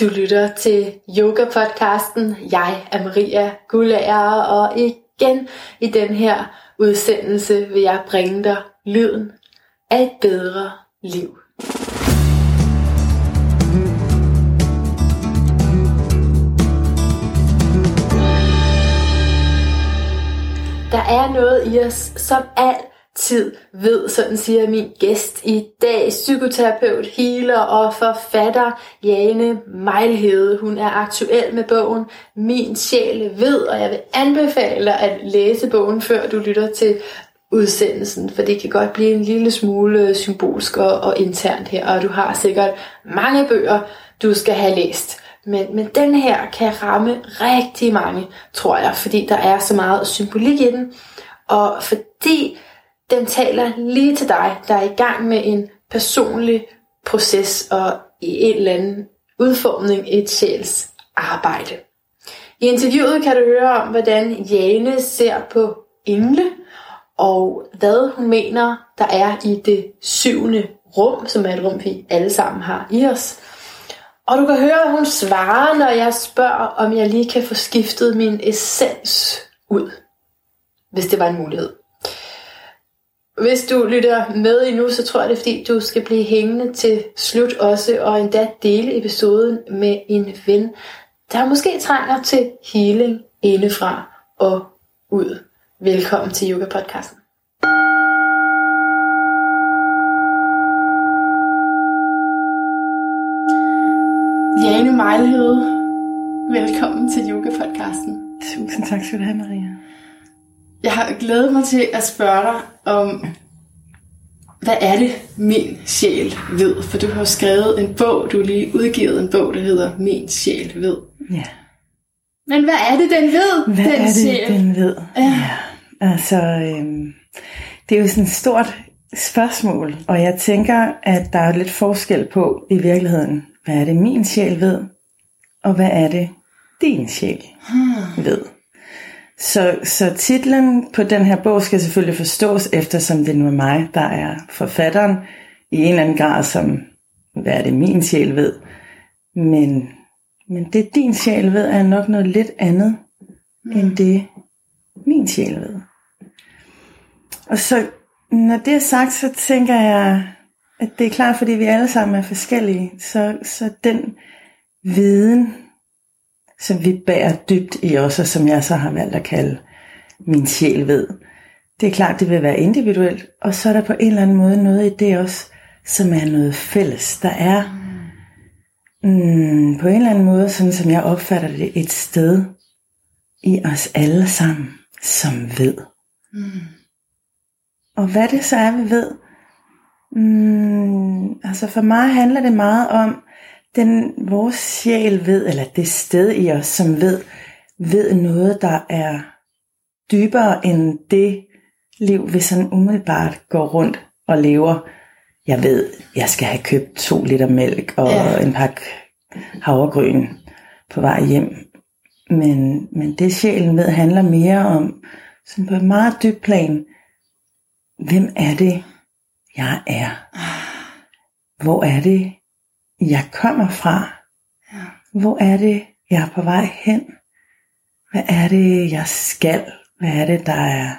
Du lytter til Yoga-podcasten. Jeg er Maria Gullager, og igen i den her udsendelse vil jeg bringe dig lyden af et bedre liv. Der er noget i os, som alt tid ved, sådan siger min gæst i dag, psykoterapeut, healer og forfatter Jane Mejlhede. Hun er aktuel med bogen Min sjæl ved, og jeg vil anbefale dig at læse bogen, før du lytter til udsendelsen, for det kan godt blive en lille smule symbolsk og, og internt her, og du har sikkert mange bøger, du skal have læst. Men, men den her kan ramme rigtig mange, tror jeg, fordi der er så meget symbolik i den, og fordi den taler lige til dig, der er i gang med en personlig proces og i en eller anden udformning et sjæls arbejde. I interviewet kan du høre om, hvordan Jane ser på engle, og hvad hun mener, der er i det syvende rum, som er et rum, vi alle sammen har i os. Og du kan høre, at hun svarer, når jeg spørger, om jeg lige kan få skiftet min essens ud, hvis det var en mulighed. Hvis du lytter med endnu, så tror jeg det er fordi, du skal blive hængende til slut også, og endda dele episoden med en ven, der måske trænger til healing indefra og ud. Velkommen til Yoga Podcasten. Jane Mejlhede, velkommen til Yoga Podcasten. Tusind tak skal du have, Maria. Jeg har glædet mig til at spørge dig om, hvad er det, min sjæl ved? For du har skrevet en bog, du har lige udgivet en bog, der hedder Min sjæl ved. Ja. Men hvad er det, den ved, Hvad den er det, sjæl? den ved? Ja. ja. Altså, øhm, det er jo sådan et stort spørgsmål, og jeg tænker, at der er lidt forskel på i virkeligheden, hvad er det, min sjæl ved, og hvad er det, din sjæl Hmm. ved. Så, så titlen på den her bog skal selvfølgelig forstås, eftersom det nu er mig, der er forfatteren, i en eller anden grad som, hvad er det, min sjæl ved. Men, men det din sjæl ved, er nok noget lidt andet, end det min sjæl ved. Og så, når det er sagt, så tænker jeg, at det er klart, fordi vi alle sammen er forskellige, så, så den viden, som vi bærer dybt i os, og som jeg så har valgt at kalde min sjæl ved. Det er klart, det vil være individuelt, og så er der på en eller anden måde noget i det også, som er noget fælles. Der er mm, på en eller anden måde, sådan som jeg opfatter det, et sted i os alle sammen, som ved. Mm. Og hvad det så er, vi ved, mm, altså for mig handler det meget om, den vores sjæl ved, eller det sted i os, som ved, ved noget, der er dybere end det liv, vi sådan umiddelbart går rundt og lever. Jeg ved, jeg skal have købt to liter mælk og Ja. en pakke havregryn på vej hjem. Men, men det sjælen ved handler mere om, sådan på et meget dybt plan, hvem er det, jeg er? Hvor er det, jeg kommer fra? Ja. Hvor er det, jeg er på vej hen? Hvad er det, jeg skal? Hvad er det, der er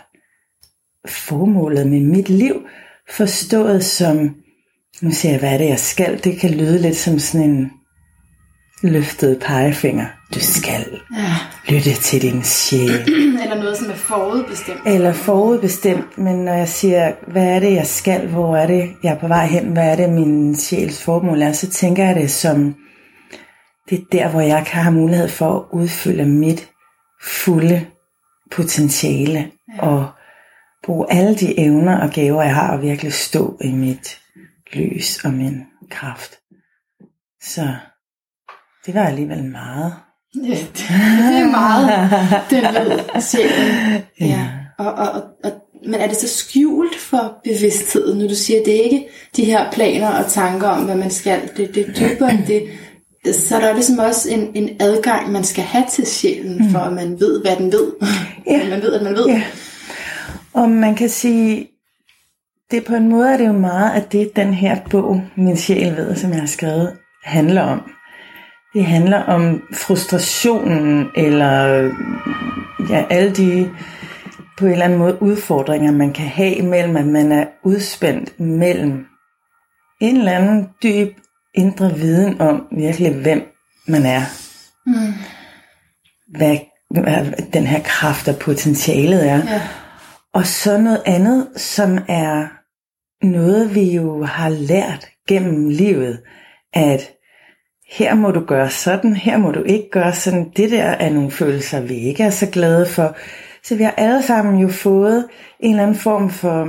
formålet med mit liv? Forstået som, nu siger jeg, hvad er det, jeg skal? Det kan lyde lidt som sådan en løftet pegefinger. Du skal Ja. Lytte til din sjæl. Eller noget, som er forudbestemt. Eller forudbestemt, men når jeg siger, hvad er det, jeg skal, hvor er det, jeg er på vej hen, hvad er det, min sjæls formål er, så tænker jeg det som, det er der, hvor jeg kan have mulighed for at udfylde mit fulde potentiale, ja. og bruge alle de evner og gaver, jeg har, og virkelig stå i mit lys og min kraft. Så det var alligevel meget. Ja, det, det er meget, den ved sjælen. Ja. Ja. Og, og, og, og, men er det så skjult for bevidstheden, når du siger, at det er ikke de her planer og tanker om, hvad man skal, det, det er dybere end det, så er der ligesom også en, en adgang, man skal have til sjælen, mm. for at man ved, hvad den ved. Ja. man ved, at man ved. Ja. Og man kan sige, det på en måde er det jo meget, at det den her bog, Min sjæl ved, som jeg har skrevet, handler om. Det handler om frustrationen, eller ja, alle de på en eller anden måde udfordringer, man kan have mellem, at man er udspændt mellem en eller anden dyb indre viden om virkelig, hvem man er. Mm. Hvad, hvad den her kraft og potentialet er. Ja. Og så noget andet, som er noget, vi jo har lært gennem livet, at her må du gøre sådan, her må du ikke gøre sådan. Det der er nogle følelser, vi ikke er så glade for. Så vi har alle sammen jo fået en eller anden form for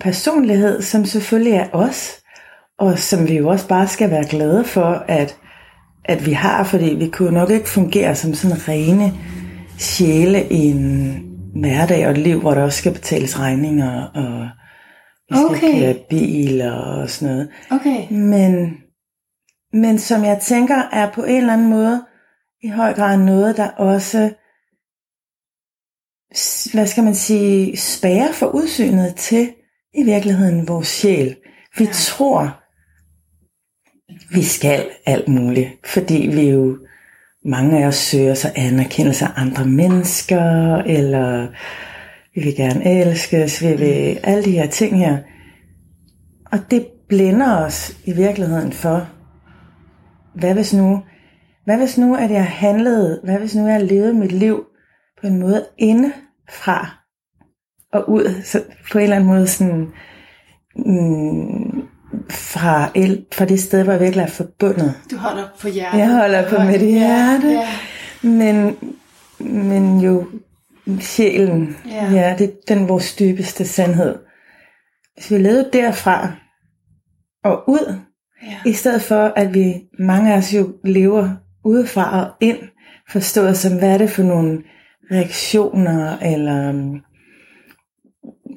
personlighed, som selvfølgelig er os, og som vi jo også bare skal være glade for, at, at vi har, fordi vi kunne nok ikke fungere som sådan rene sjæle i en hverdag og et liv, hvor der også skal betales regninger, og vi skal okay. køre bil og sådan noget. Okay. Men, men som jeg tænker er på en eller anden måde i høj grad noget, der også hvad skal man sige, spærer for udsynet til i virkeligheden vores sjæl. Vi tror, vi skal alt muligt, fordi vi jo, mange af os søger sig anerkendelse af andre mennesker, eller vi vil gerne elskes, vi vil mm. alle de her ting her. Og det blænder os i virkeligheden for, hvad hvis nu, hvad hvis nu, at jeg handlede, hvad hvis nu, jeg levede mit liv på en måde inde fra og ud, så på en eller anden måde sådan, mm, fra, el, fra det sted, hvor jeg virkelig er forbundet. Du holder på hjertet. Jeg holder på mit hjerte. Ja, ja. Men, men jo sjælen, ja. ja, det er den vores dybeste sandhed. Hvis vi levede derfra og ud, ja. i stedet for at vi, mange af os jo lever udefra og ind, forstået som, hvad er det for nogle reaktioner, eller um,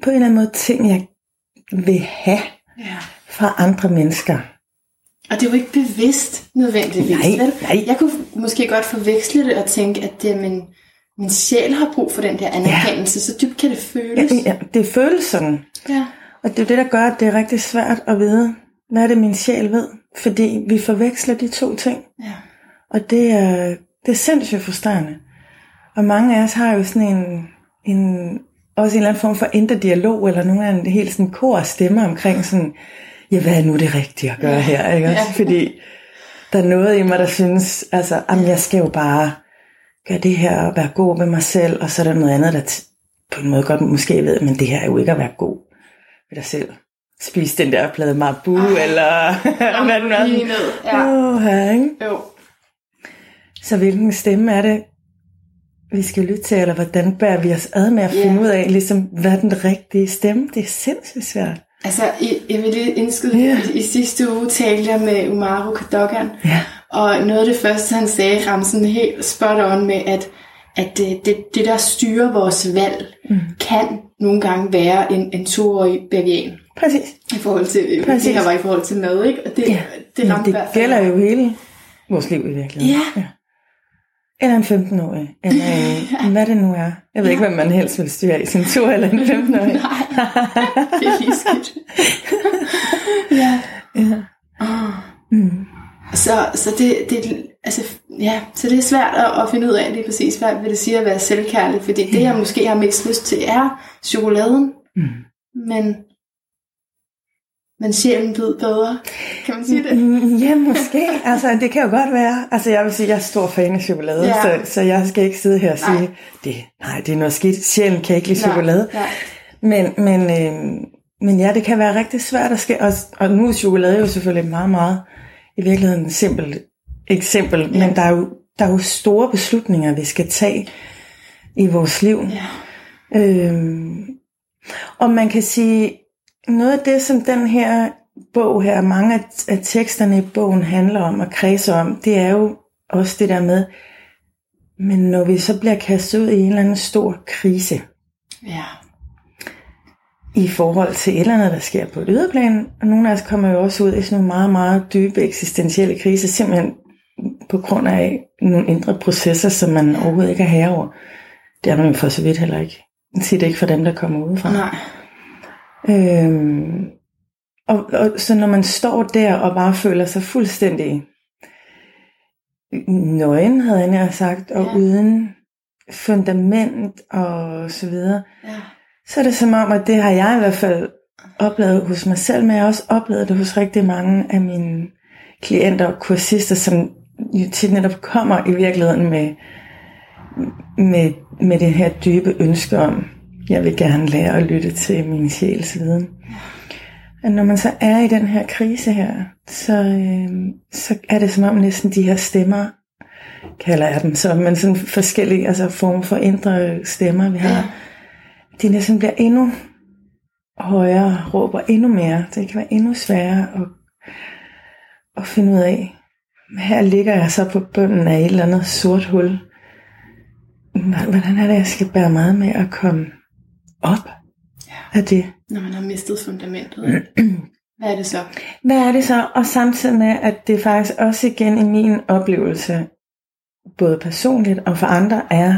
på en eller anden måde ting, jeg vil have ja. fra andre mennesker. Og det er jo ikke bevidst nødvendigvis. Nej, vel? nej. Jeg kunne måske godt forveksle det og tænke, at det er min, min sjæl har brug for den der anerkendelse. Ja. Så dybt kan det føles. Ja, ja, det føles sådan. Ja. Og det er det, der gør, at det er rigtig svært at vide, hvad er det, min sjæl ved. Fordi vi forveksler de to ting. Ja. Og det er, det er sindssygt frustrerende. Og mange af os har jo sådan en, en også en eller anden form for indre dialog, eller nogle af en helt sådan kor stemme omkring sådan, ja, hvad er nu det rigtige at gøre ja. her, ikke også? Ja. Fordi der er noget i mig, der synes, altså, jamen, jeg skal jo bare gøre det her og være god med mig selv, og så er der noget andet, der på en måde godt måske ved, men det her er jo ikke at være god ved dig selv. Spise den der plade marbu, Ej. eller hvad den er. Ja. Oh, her, ikke? Jo. Så hvilken stemme er det, vi skal lytte til, eller hvordan bærer vi os ad med at finde yeah. ud af, ligesom, hvad er den rigtige stemme? Det er sindssygt svært. Altså, jeg vil lige indskyde, yeah. i, i sidste uge talte jeg med Umaru Kadogan, yeah. og noget af det første, han sagde, ramte sådan helt spot on med, at, at det, det, det, der styrer vores valg, mm. kan nogle gange være en, en toårig bavian. Præcis. I forhold til, Præcis. det her var i forhold til mad, ikke? Og det, ja. det, ramte det gælder jo hele vores liv i virkeligheden. Ja. ja. Eller en 15-årig. Eller en, hvad det nu er. Jeg ved ja. ikke, hvad man helst vil styre i sin tur, eller en 15-årig. Nej, det er lige skidt. ja. ja. Oh. Mm. Så, så det, det, altså, ja, så det er svært at, at finde ud af lige præcis, hvad vil det sige at være selvkærlig, fordi det, jeg måske har mest lyst til, er chokoladen. Mm. Men men sjælen ved bedre. Kan man sige det? Mm, ja, måske. Altså, det kan jo godt være. Altså, jeg vil sige, jeg er stor fan af chokolade, ja. så, så jeg skal ikke sidde her og sige, nej. det, nej, det er noget skidt. Sjælen kan ikke lide nej. chokolade. Nej. Men, men, øh, men ja, det kan være rigtig svært at ske. Og, og nu er chokolade jo selvfølgelig meget, meget i virkeligheden et simpelt eksempel. Ja. Men der er, jo, der er jo store beslutninger, vi skal tage i vores liv. Ja. Øhm, og man kan sige, noget af det, som den her bog her, mange af, af teksterne i bogen handler om og kredser om, det er jo også det der med, men når vi så bliver kastet ud i en eller anden stor krise, ja. i forhold til et eller andet, der sker på et yderplan, og nogle af os kommer jo også ud i sådan nogle meget, meget dybe eksistentielle kriser, simpelthen på grund af nogle indre processer, som man overhovedet ikke er herre over. Det er man jo for så vidt heller ikke. Det ikke for dem, der kommer udefra. Nej. Øhm, og, og så når man står der og bare føler sig fuldstændig nøgen, havde jeg nær sagt, og Ja. uden fundament og så videre, Ja. så er det som om, at det har jeg i hvert fald oplevet hos mig selv, men jeg har også oplevet det hos rigtig mange af mine klienter og kursister, som jo tit netop kommer i virkeligheden med, med, med det her dybe ønske om, jeg vil gerne lære at lytte til min sjæls viden. Og når man så er i den her krise her, så, øh, så er det som om næsten de her stemmer, kalder jeg dem så, men sådan forskellige altså former for indre stemmer, vi har, Ja. de næsten bliver endnu højere, råber endnu mere. Det kan være endnu sværere at, at finde ud af. Her ligger jeg så på bunden af et eller andet sort hul. Hvordan er det, jeg skal bære meget med at komme op Ja. af det? Når man har mistet fundamentet. Hvad er det så? Hvad er det så? Og samtidig med, at det faktisk også igen i min oplevelse, både personligt og for andre, er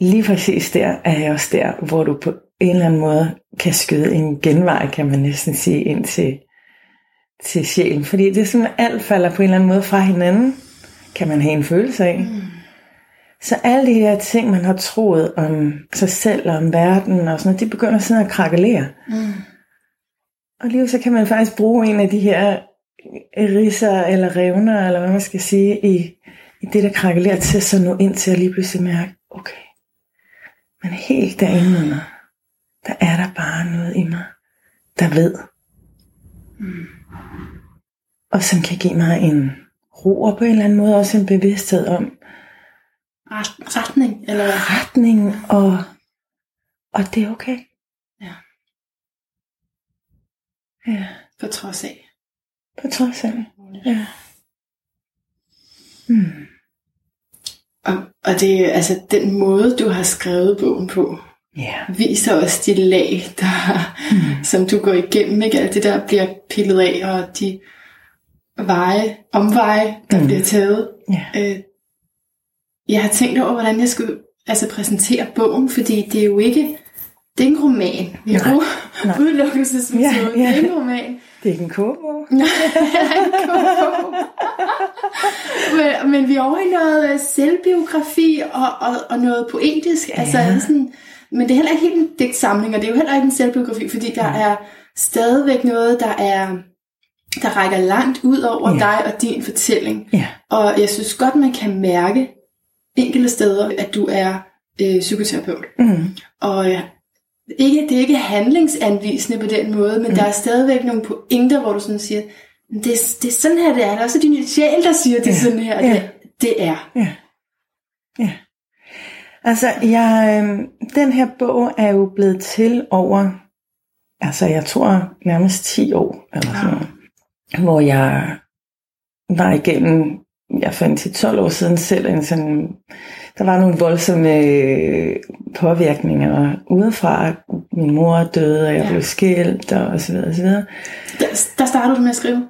lige præcis der, er jeg også der, hvor du på en eller anden måde kan skyde en genvej, kan man næsten sige, ind til, til sjælen. Fordi det er sådan, at alt falder på en eller anden måde fra hinanden, kan man have en følelse af. Mm. Så alle de her ting, man har troet om sig selv og om verden og sådan noget, de begynder sådan at krakelere. Mm. Og lige så kan man faktisk bruge en af de her risser eller revner, eller hvad man skal sige, i, i det, der krakelerer til, så nå ind til at lige pludselig mærke, okay, men helt derinde under, der er der bare noget i mig, der ved. Mm. Og som kan give mig en ro, og på en eller anden måde også en bevidsthed om Retning, eller retning, og, og det er okay. Ja. Ja, På trods af. på trods af. Ja. Hmm. Og, og det er altså den måde, du har skrevet bogen på, Ja. viser også de lag, der, Mm. som du går igennem. Ikke? Alt det der bliver pillet af, og de veje, omveje, der Mm. mm. bliver taget. Ja. Øh, jeg har tænkt over, hvordan jeg skulle altså, præsentere bogen, fordi det er jo ikke, det er en roman. Vi Nej, har nej. udelukkelsesmetode. Ja, Det er ja. en roman. Det er ikke en kogebog. men, men vi er over i noget øh, selvbiografi og, og, og noget poetisk. Ja. Altså, Ja. sådan, men det er heller ikke helt en digtsamling, og det er jo heller ikke en selvbiografi, fordi der Ja. er stadigvæk noget, der er der rækker langt ud over Ja. dig og din fortælling. Ja. Og jeg synes godt, man kan mærke enkelte steder, at du er øh, psykoterapeut. Mm. Og øh, ikke, det er ikke handlingsanvisende på den måde, men mm. der er stadigvæk nogle pointer, hvor du sådan siger, "Men det, er- det er sådan her, det er. Der er også din sjæl, der siger, det er Ja. sådan her, Ja. det, det er. Ja. Ja. Altså, jeg, øh, den her bog er jo blevet til over, altså jeg tror nærmest 10 år, eller sådan noget, hvor jeg var igennem, jeg fandt til 12 år siden selv en sådan, der var nogle voldsomme øh, påvirkninger udefra. Min mor døde, og jeg Ja. blev skilt, og så videre, og så videre. Der, der startede du med at skrive.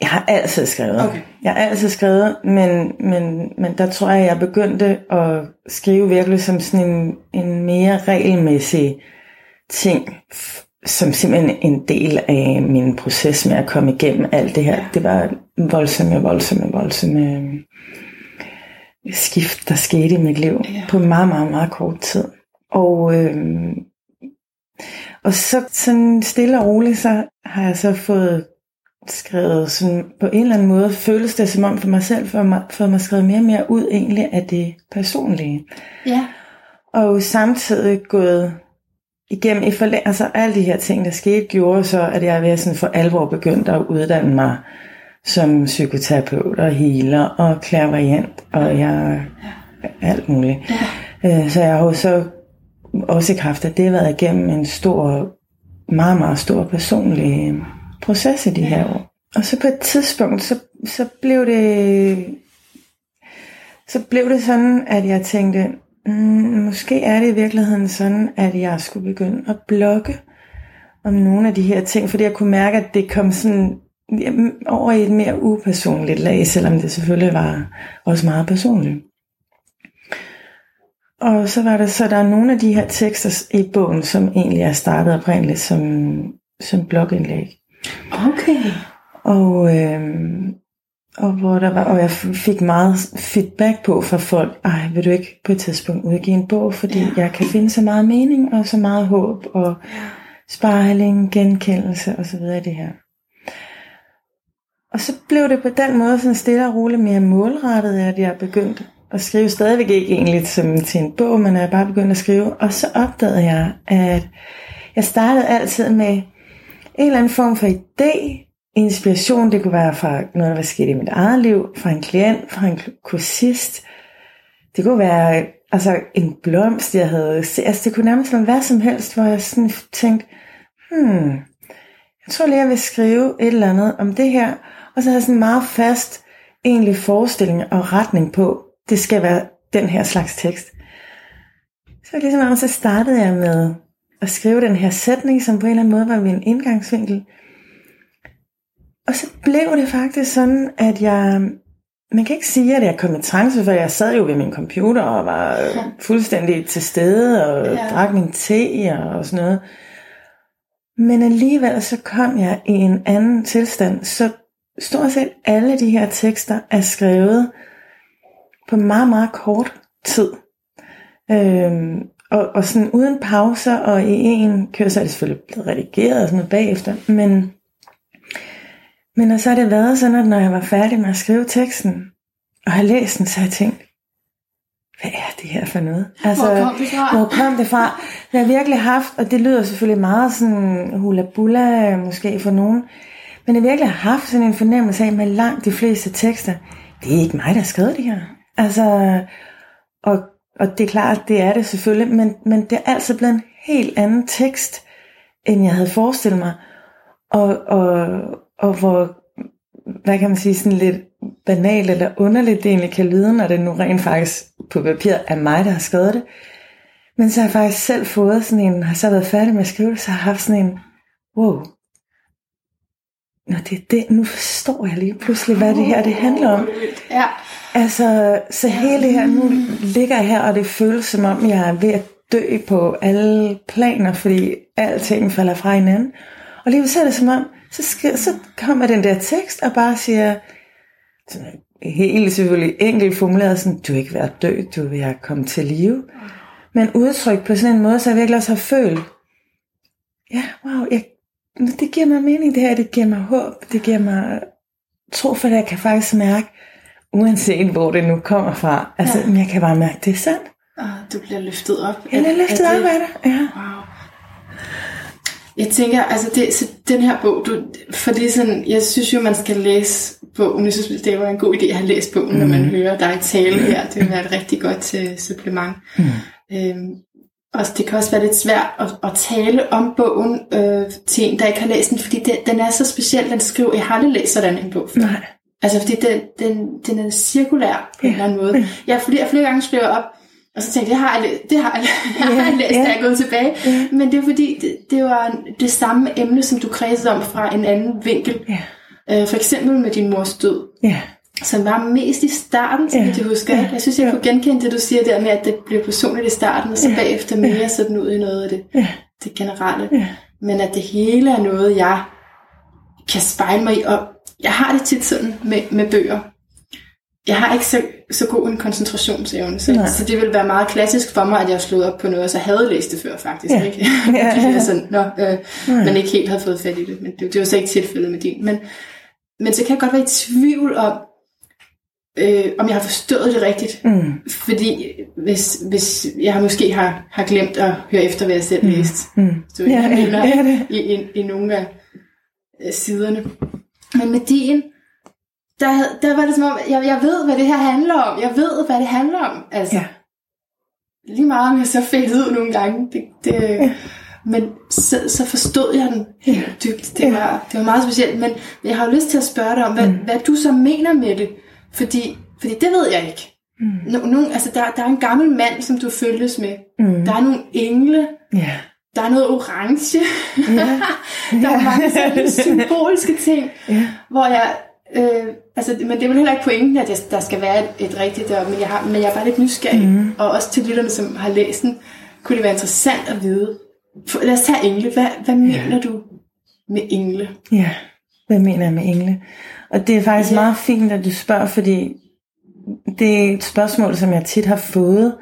Jeg har altid skrevet. Okay. Jeg har altid skrevet, men, men, men der tror jeg, jeg begyndte at skrive virkelig som sådan en, en mere regelmæssig ting, som simpelthen en del af min proces med at komme igennem alt det her. Det var voldsomme, voldsomme, voldsomme øh, skift, der skete i mit liv Ja. på meget, meget, meget kort tid. Og, øh, og så sådan stille og roligt, så har jeg så fået skrevet sådan, på en eller anden måde, føles det som om for mig selv, for mig, for mig skrevet mere og mere ud egentlig af det personlige. Ja. Og samtidig gået igennem i forlæ- altså alle de her ting, der skete, gjorde så, at jeg ved sådan for alvor begyndte at uddanne mig som psykoterapeut og healer og clairvoyant og jeg alt muligt. Ja. Øh, Så jeg har jo så også i kraft af det været igennem en stor, meget, meget stor personlig proces i de her år. Og så på et tidspunkt, så, så blev det så blev det sådan, at jeg tænkte, mm, måske er det i virkeligheden sådan, at jeg skulle begynde at blogge om nogle af de her ting, fordi jeg kunne mærke, at det kom sådan over i et mere upersonligt lag, selvom det selvfølgelig var også meget personligt. Og så var der så, der er nogle af de her tekster i bogen, som egentlig er startet oprindeligt som, som blogindlæg. Okay. Og, øh, og, hvor der var, og jeg fik meget feedback på fra folk, ej, vil du ikke på et tidspunkt udgive en bog, fordi ja. jeg kan finde så meget mening, og så meget håb, og spejling, genkendelse og så videre i det her. Og så blev det på den måde sådan stille og roligt mere målrettet, at jeg begyndte at skrive stadigvæk ikke egentlig som til en bog, men jeg bare begyndte at skrive. Og så opdagede jeg, at jeg startede altid med en eller anden form for idé, inspiration. Det kunne være fra noget, der var sket i mit eget liv, fra en klient, fra en kursist. Det kunne være altså en blomst, jeg havde Altså det kunne nærmest være hvad som helst, hvor jeg sådan tænkte, hmm, jeg tror lige, jeg vil skrive et eller andet om det her. Og så havde jeg sådan en meget fast egentlig forestilling og retning på, det skal være den her slags tekst. Så ligesom så startede jeg med at skrive den her sætning, som på en eller anden måde var min indgangsvinkel. Og så blev det faktisk sådan, at jeg, man kan ikke sige, at jeg kom i trance, for jeg sad jo ved min computer og var fuldstændig til stede og ja. drak min te og sådan noget. Men alligevel så kom jeg i en anden tilstand, så stort set alle de her tekster er skrevet på meget, meget kort tid. Øhm, og, og sådan uden pauser, og i en kørsel er det selvfølgelig blevet redigeret og sådan noget bagefter, men, men så har det været sådan, at når jeg var færdig med at skrive teksten, og har læst den, så har jeg tænkt, hvad er det her for noget? Altså, hvor kom det fra? Hvor kom det fra? Jeg har virkelig haft, og det lyder selvfølgelig meget sådan hula-bula måske for nogen, men jeg virkelig har haft sådan en fornemmelse af, med langt de fleste tekster, det er ikke mig, der har skrevet det her. Altså, og, og det er klart, det er det selvfølgelig, men, men det er altså blevet en helt anden tekst, end jeg havde forestillet mig. Og, og, og hvor, hvad kan man sige, sådan lidt banalt eller underligt det egentlig kan lyde, når det nu rent faktisk på papir er mig, der har skrevet det. Men så har jeg faktisk selv fået sådan en, har så været færdig med at skrive så har jeg haft sådan en, wow, Nå, det er det. Nu forstår jeg lige pludselig, hvad det her det handler om. Ja. Altså, så hele det her, nu ligger jeg her, og det føles som om, jeg er ved at dø på alle planer, fordi alting falder fra hinanden. Og lige så er det som om, så, skal, så kommer den der tekst og bare siger, sådan helt selvfølgelig enkelt formuleret, sådan, du er ikke været død, du vil have komme til live. Men udtrykt på sådan en måde, så jeg virkelig også har følt, ja, wow, jeg, det giver mig mening det her, det giver mig håb, det giver mig tro, for jeg kan faktisk mærke, uanset hvor det nu kommer fra, altså ja. jeg kan bare mærke, det er sandt. Og du bliver løftet op. Jeg bliver løftet op af det, ja. Wow. Jeg tænker, altså det, så den her bog, du, for det er sådan, jeg synes jo, man skal læse bogen. Jeg synes, det var en god idé at have læst bogen, mm. når man mm. hører dig tale her. Det vil være et rigtig godt til supplement. Mm. Øhm, og det kan også være lidt svært at, at tale om bogen øh, til en, der ikke har læst den, fordi den, den er så speciel, den skriver, jeg har aldrig læst sådan en bog før. Nej. Altså fordi den, den, den er cirkulær på ja. en eller anden måde. Jeg har flere, flere gange skrevet op, og så tænkte jeg, det har jeg, det har jeg, jeg har læst, ja. da jeg er gået tilbage. Ja. Men det er fordi, det, det var det samme emne, som du kredsede om fra en anden vinkel. Ja. Øh, for eksempel med din mors død. Ja som var mest i starten, så ja. jeg husker. Ja. Jeg synes, jeg ja. kunne genkende det, du siger der med, at det blev personligt i starten, og så ja. bagefter mere ja. sådan ud i noget af det, ja. det generelle. Ja. Men at det hele er noget, jeg kan spejle mig i. Og jeg har det tit sådan med, med bøger. Jeg har ikke så, så god en koncentrationsevne, så, så det vil være meget klassisk for mig, at jeg slået op på noget, og så havde læst det før faktisk. Ja. Ikke? Ja, ja, ja. sådan, Nå, øh, men ikke helt havde fået fat i det. Men det, det var så ikke tilfældet med din. Men, men så kan jeg godt være i tvivl om, øh, om jeg har forstået det rigtigt. Mm. Fordi hvis, hvis jeg måske har, har glemt at høre efter, hvad jeg selv mm. læste. Mm. Så jeg ja, mener, ja, det. I, i, i nogle af siderne. Men med din, der, der var det som om, jeg, jeg ved, hvad det her handler om. Jeg ved, hvad det handler om. Altså, ja. Lige meget, om jeg så fik ud nogle gange. Det, det, ja. Men så, så forstod jeg den helt dybt. Det, ja. var, det var meget specielt. Men jeg har jo lyst til at spørge dig om, hvad, mm. hvad du så mener med det. Fordi, fordi det ved jeg ikke. Mm. No, no, altså der, der er en gammel mand, som du følges med. Mm. Der er nogle engle. Yeah. Der er noget orange. Yeah. der er mange sådan symboliske ting, yeah. hvor jeg... Øh, altså, men det er vel heller ikke pointen, at jeg, der skal være et, et rigtigt der, men jeg, har, men jeg er bare lidt nysgerrig. Mm. Og også til lytterne, som har læst den, kunne det være interessant at vide. For, lad os tage engle. Hvad, hvad yeah. mener du med engle? Ja. Hvad mener jeg med engle? Og det er faktisk ja. meget fint, at du spørger, fordi det er et spørgsmål, som jeg tit har fået.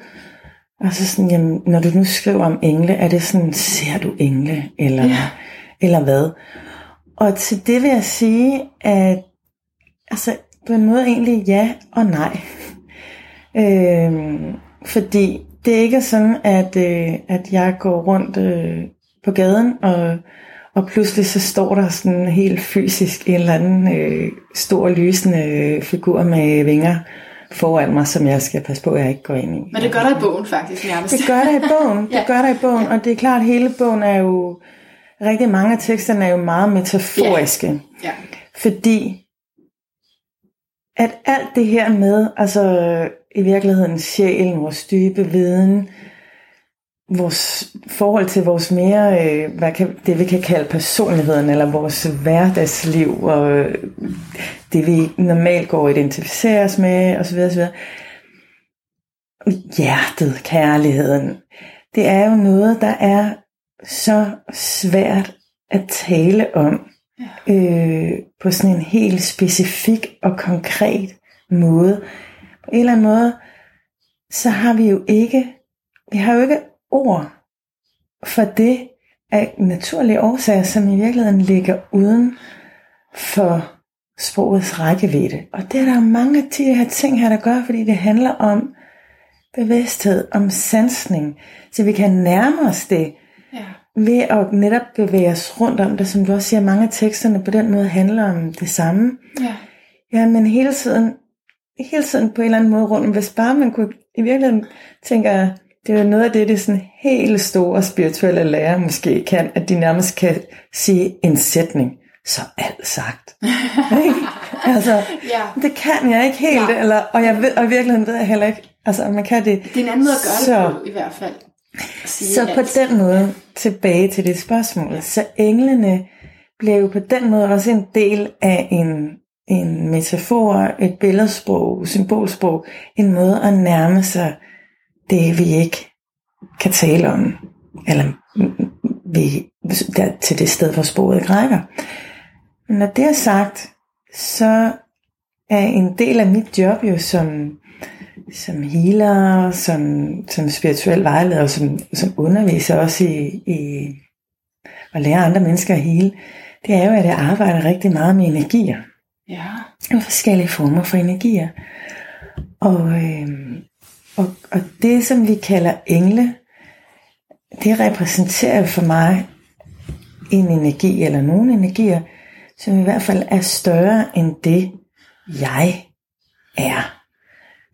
Og så sådan, jamen, når du nu skriver om engle, er det sådan, ser du engle, eller, ja. eller hvad? Og til det vil jeg sige, at altså, på en måde egentlig ja og nej. øhm, fordi det er ikke sådan, at, øh, at jeg går rundt øh, på gaden, og, og pludselig så står der sådan helt fysisk en eller anden øh, stor lysende figur med vinger foran mig, som jeg skal passe på, at jeg ikke går ind i. Men det gør der i bogen faktisk nærmest. Det gør der i bogen, det ja. gør der i bogen, og det er klart, at hele bogen er jo, rigtig mange af teksterne er jo meget metaforiske. Ja. Ja. Fordi at alt det her med, altså i virkeligheden sjælen, vores dybe viden, vores forhold til vores mere, øh, hvad kan, det vi kan kalde personligheden, eller vores hverdagsliv, og øh, det vi normalt går og identificerer os med, osv. osv. Hjertet, kærligheden, det er jo noget, der er så svært at tale om ja. øh, på sådan en helt specifik og konkret måde. På en eller anden måde, så har vi jo ikke, vi har jo ikke ord for det af naturlige årsager, som i virkeligheden ligger uden for sprogets rækkevidde. Og det er der mange af de her ting her, der gør, fordi det handler om bevidsthed, om sansning, så vi kan nærme os det ja ved at netop bevæge os rundt om det, som du også siger, mange af teksterne på den måde handler om det samme. Ja, ja men hele tiden, hele tiden på en eller anden måde rundt om, hvis bare man kunne i virkeligheden tænke, det er noget af det, det sådan helt store spirituelle lærer måske kan, at de nærmest kan sige en sætning, så alt sagt. altså, ja. det kan jeg ikke helt, ja. eller, og, jeg ved, og i virkeligheden ved jeg heller ikke, altså man kan det. Det er en anden måde at gøre så, det på, i hvert fald. Så på den måde, tilbage til det spørgsmål, ja. så englene bliver jo på den måde også en del af en, en metafor, et billedsprog, symbolsprog, en måde at nærme sig det, vi ikke kan tale om, eller vi, der, til det sted, hvor sporet rækker. Når det er sagt, så er en del af mit job jo som, som healer, som, som spirituel vejleder, som, som underviser også i, i at lære andre mennesker at hele, det er jo, at jeg arbejder rigtig meget med energier. Ja. Og forskellige former for energier. Og, øh, og, og det, som vi kalder engle, det repræsenterer for mig en energi, eller nogle energier, som i hvert fald er større end det, jeg er.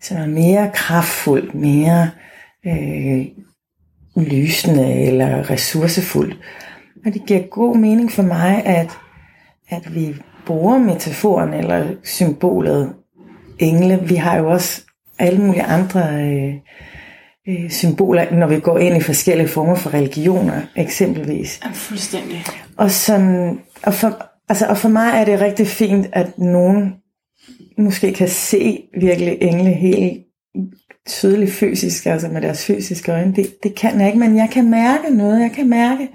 Som er mere kraftfuld, mere øh, lysende eller ressourcefuld. Og det giver god mening for mig, at, at vi bruger metaforen eller symbolet engle. Vi har jo også alle mulige andre øh, øh, symboler, når vi går ind i forskellige former for religioner, eksempelvis. Ja, fuldstændig. Og, som, og, for, altså, og for mig er det rigtig fint, at nogen måske kan se virkelig engle helt tydeligt fysisk, altså med deres fysiske øjne. Det, det kan jeg ikke, men jeg kan mærke noget. Jeg kan mærke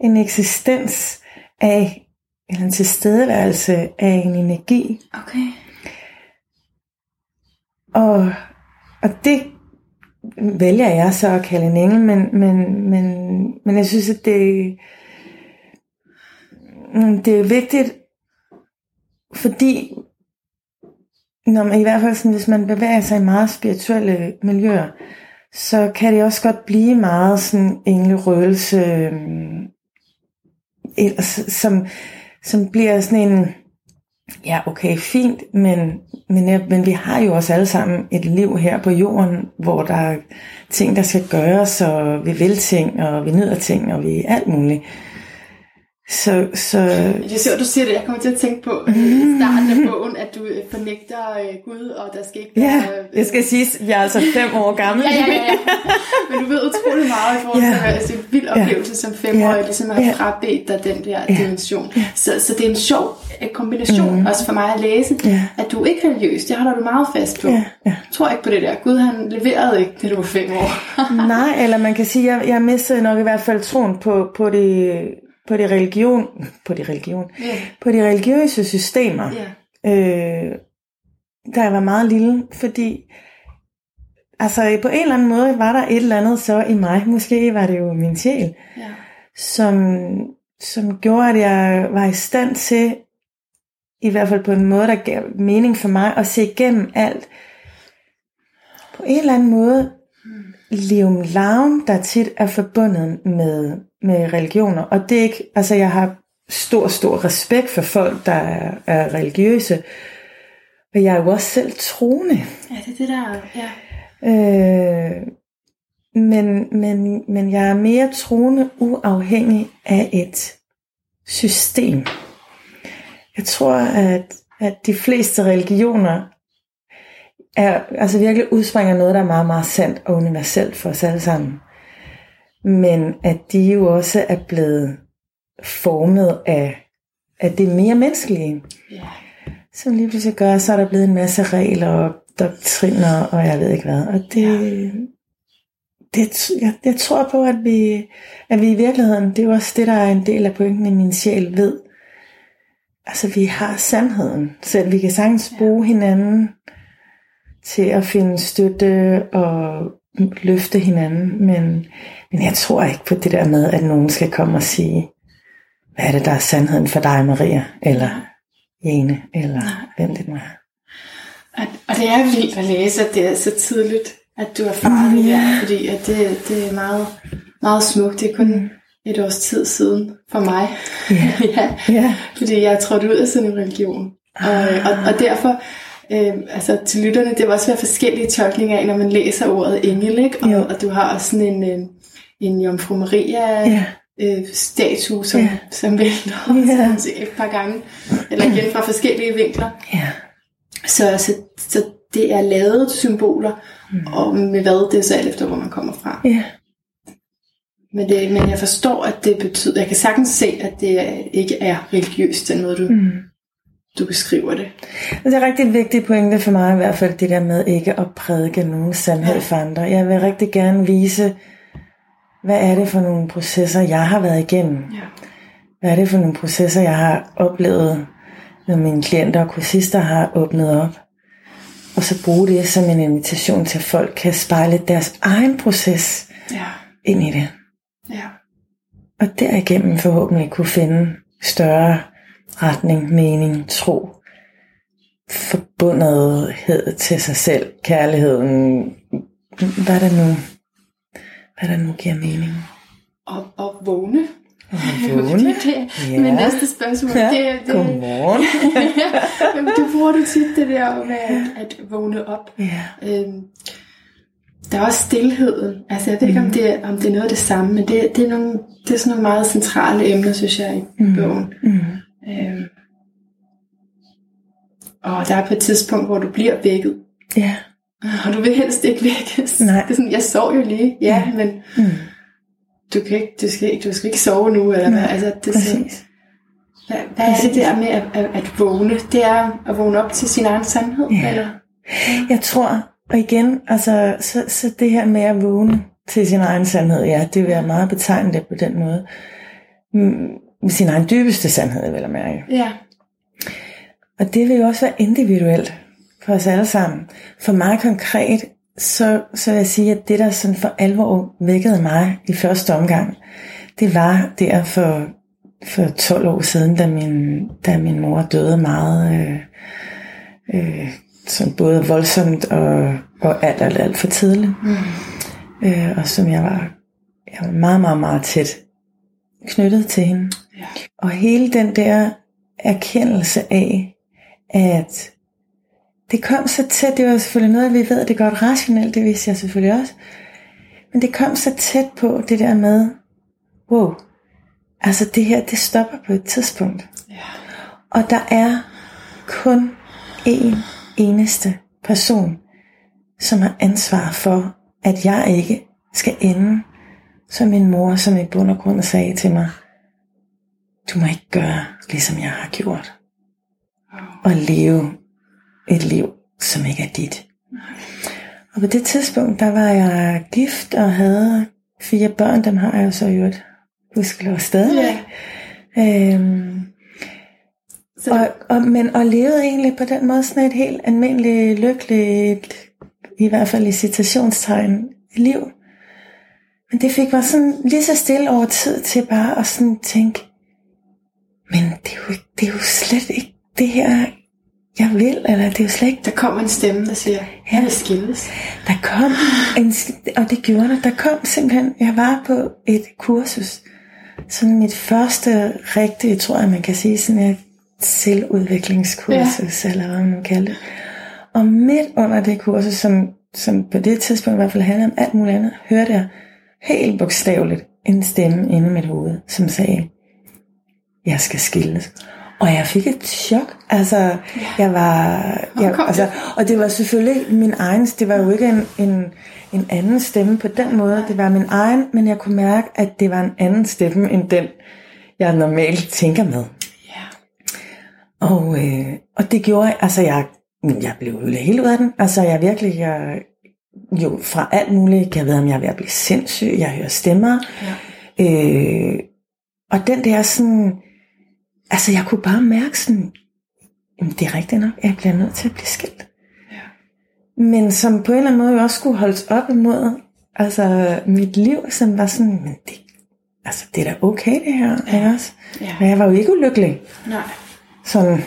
en eksistens af, eller en tilstedeværelse af en energi. Okay. Og, og det vælger jeg så at kalde en engel, men, men, men, men jeg synes, at det, det er vigtigt, fordi når man, i hvert fald sådan, hvis man bevæger sig i meget spirituelle miljøer, så kan det også godt blive meget sådan englerøgelse, øh, altså, som, som bliver sådan en, ja okay, fint, men, men, men vi har jo også alle sammen et liv her på jorden, hvor der er ting, der skal gøres, og vi vil ting, og vi nyder ting, og vi alt muligt. Så, så... Jeg ser, du siger det. Jeg kommer til at tænke på i starten af bogen, at du øh, fornægter øh, Gud, og der skal ikke være... Ja, jeg skal sige, at jeg er altså fem år gammel. ja, ja, ja, ja. Men du ved utrolig meget i forhold til, ja. altså, en vild oplevelse ja. som femårig, ja. ligesom at have frabedt dig den der ja. dimension. Så, så det er en sjov øh, kombination, mm. også for mig at læse, ja. at du er ikke religiøs. Det holder du meget fast på. Ja. Ja. Jeg tror ikke på det der. Gud, han leverede ikke, da du var fem år. Nej, eller man kan sige, at jeg, jeg mistede nok i hvert fald troen på, på det på de religion, på de religion, Ja. på de religiøse systemer, Ja. øh, da jeg var meget lille, fordi altså på en eller anden måde var der et eller andet så i mig, måske var det jo min sjæl, Ja. som, som gjorde, at jeg var i stand til, i hvert fald på en måde, der gav mening for mig, at se igennem alt. På en eller anden måde, lium laum, der tit er forbundet med, med religioner. Og det er ikke, altså jeg har stor, stor respekt for folk, der er, er religiøse. Og jeg er jo også selv troende. Ja, det er det der, ja. Øh, men, men, men jeg er mere troende uafhængig af et system. Jeg tror, at, at de fleste religioner er, altså virkelig udspringer noget, der er meget, meget sandt og universelt for os alle sammen. Men at de jo også er blevet formet af, af det mere menneskelige. Ja. som lige pludselig gør, så er der blevet en masse regler og doktriner, og jeg ved ikke hvad. Og det, det jeg, jeg tror på, at vi, at vi i virkeligheden, det er jo også det, der er en del af pointen i min sjæl, ved, altså vi har sandheden, så vi kan sagtens bruge hinanden til at finde støtte og løfte hinanden, men, men jeg tror ikke på det der med, at nogen skal komme og sige, hvad er det, der er sandheden for dig, Maria, eller Jane, eller hvem det nu er. Og, og det er vildt at læse, at det er så tidligt, at du er erfaret det her, fordi at det, det er meget, meget smukt. Det er kun et års tid siden for mig. Ja. ja, Ja, fordi jeg er trådt ud af sådan en religion. Og, og, og derfor, øh, altså til lytterne, det vil også være forskellige tolkninger af, når man læser ordet engel, ikke? Jo. Og, og du har også sådan en, øh, en Jomfru Maria ja, øh, statue, som, Ja. som vælter Ja. yeah. et par gange, eller igen fra forskellige vinkler. ja, Så, så, så det er lavet symboler, mm. og med hvad det er så alt efter, hvor man kommer fra. ja, Men, det, men jeg forstår, at det betyder, jeg kan sagtens se, at det ikke er religiøst, den måde du, mm. du beskriver det. Og det er rigtig vigtigt pointe for mig i hvert fald, det der med ikke at prædike nogen sandhed for andre. Jeg vil rigtig gerne vise, hvad er det for nogle processer, jeg har været igennem. Ja. Hvad er det for nogle processer, jeg har oplevet, når mine klienter og kursister har åbnet op. Og så bruge det som en invitation til, at folk kan spejle deres egen proces Ja. ind i det. Ja. Og derigennem forhåbentlig kunne finde større retning, mening, tro, forbundethed til sig selv, kærligheden, hvad der nu, hvad der nu giver mening. Og, og vågne. Og vågne. det er Ja. min næste spørgsmål. Ja. Det, det, Godmorgen. Jamen, du bruger du tit det der med at, at vågne op. Ja. Øhm, der er også stillheden. Altså, jeg ved ikke, om det, er, om det er noget af det samme, men det, det, er, nogle, det er sådan nogle meget centrale emner, synes jeg, i mm. bogen. Mm. Øhm, og der er på et tidspunkt, hvor du bliver vækket. Ja. Og du vil helst ikke vækkes. Nej. Det er sådan, jeg sov jo lige, ja, Ja. men Mm. du, kan ikke, du, skal, ikke- du skal ikke sove nu. Eller hvad. Altså, det er Præcis. hvad, hvad er det der med at, at, at vågne? Det er at vågne op til sin egen sandhed? Ja. Eller? Jeg tror, og igen, altså, så, så det her med at vågne til sin egen sandhed, ja, det vil jeg meget betegne det på den måde. Mm, Sin egen dybeste sandhed, vil jeg mærke. Ja. Og det vil jo også være individuelt for os alle sammen. For mig konkret, så, så vil jeg sige, at det der sådan for alvor vækkede mig i første omgang, det var der for, for 12 år siden, da min, da min mor døde meget, øh, øh, sådan både voldsomt og, og alt, alt, alt for tidligt. Mm. Øh, og som jeg var, jeg var meget, meget, meget tæt knyttet til hende. Ja. Og hele den der erkendelse af, at det kom så tæt, det var selvfølgelig noget, vi ved, det godt rationelt, det vidste jeg selvfølgelig også, men det kom så tæt på det der med, wow, altså det her, det stopper på et tidspunkt. Ja. Og der er kun én eneste person, som har ansvar for, at jeg ikke skal ende som min mor, som i bund og grund sagde til mig, du må ikke gøre, ligesom jeg har gjort. Og leve et liv, som ikke er dit. Og på det tidspunkt, der var jeg gift og havde fire børn, dem har jeg jo så i øvrigt, husk stadig. Ja. Øhm, Så, og, og, men og levede egentlig på den måde sådan et helt almindeligt, lykkeligt, i hvert fald i citationstegn, liv. Men det fik mig sådan lige så stille over tid til bare at sådan tænke, men det er jo, det er jo slet ikke det her, jeg vil, eller det er jo slet ikke der kommer en stemme, der siger, jeg vil skilles. der kom en, og det gjorde der, der kom simpelthen, jeg var på et kursus, sådan mit første rigtige, tror jeg man kan sige, sådan et selvudviklingskursus, ja. eller hvad man nu kalder det. Og midt under det kursus, som, som på det tidspunkt i hvert fald handlede om alt muligt andet, hørte jeg helt bogstaveligt en stemme inde i mit hoved, som sagde, jeg skal skilles. Og jeg fik et chok. Altså, jeg var... Jeg, altså, og det var selvfølgelig min egen... Det var jo ikke en, en, en anden stemme på den måde. Det var min egen, men jeg kunne mærke, at det var en anden stemme, end den, jeg normalt tænker med. Ja. Og, øh, og det gjorde, altså jeg, jeg blev jo helt ud af den. Altså jeg virkelig, jeg, jo fra alt muligt, jeg ved om jeg er ved at blive sindssyg, jeg hører stemmer. Ja. Øh, og den der sådan, altså jeg kunne bare mærke sådan, jamen det er rigtigt nok, jeg bliver nødt til at blive skilt. Ja. Men som på en eller anden måde også skulle holdes op imod, altså mit liv, som var sådan, men det, altså det er da okay det her, ja. også? Ja. Men jeg var jo ikke ulykkelig, Nej. sådan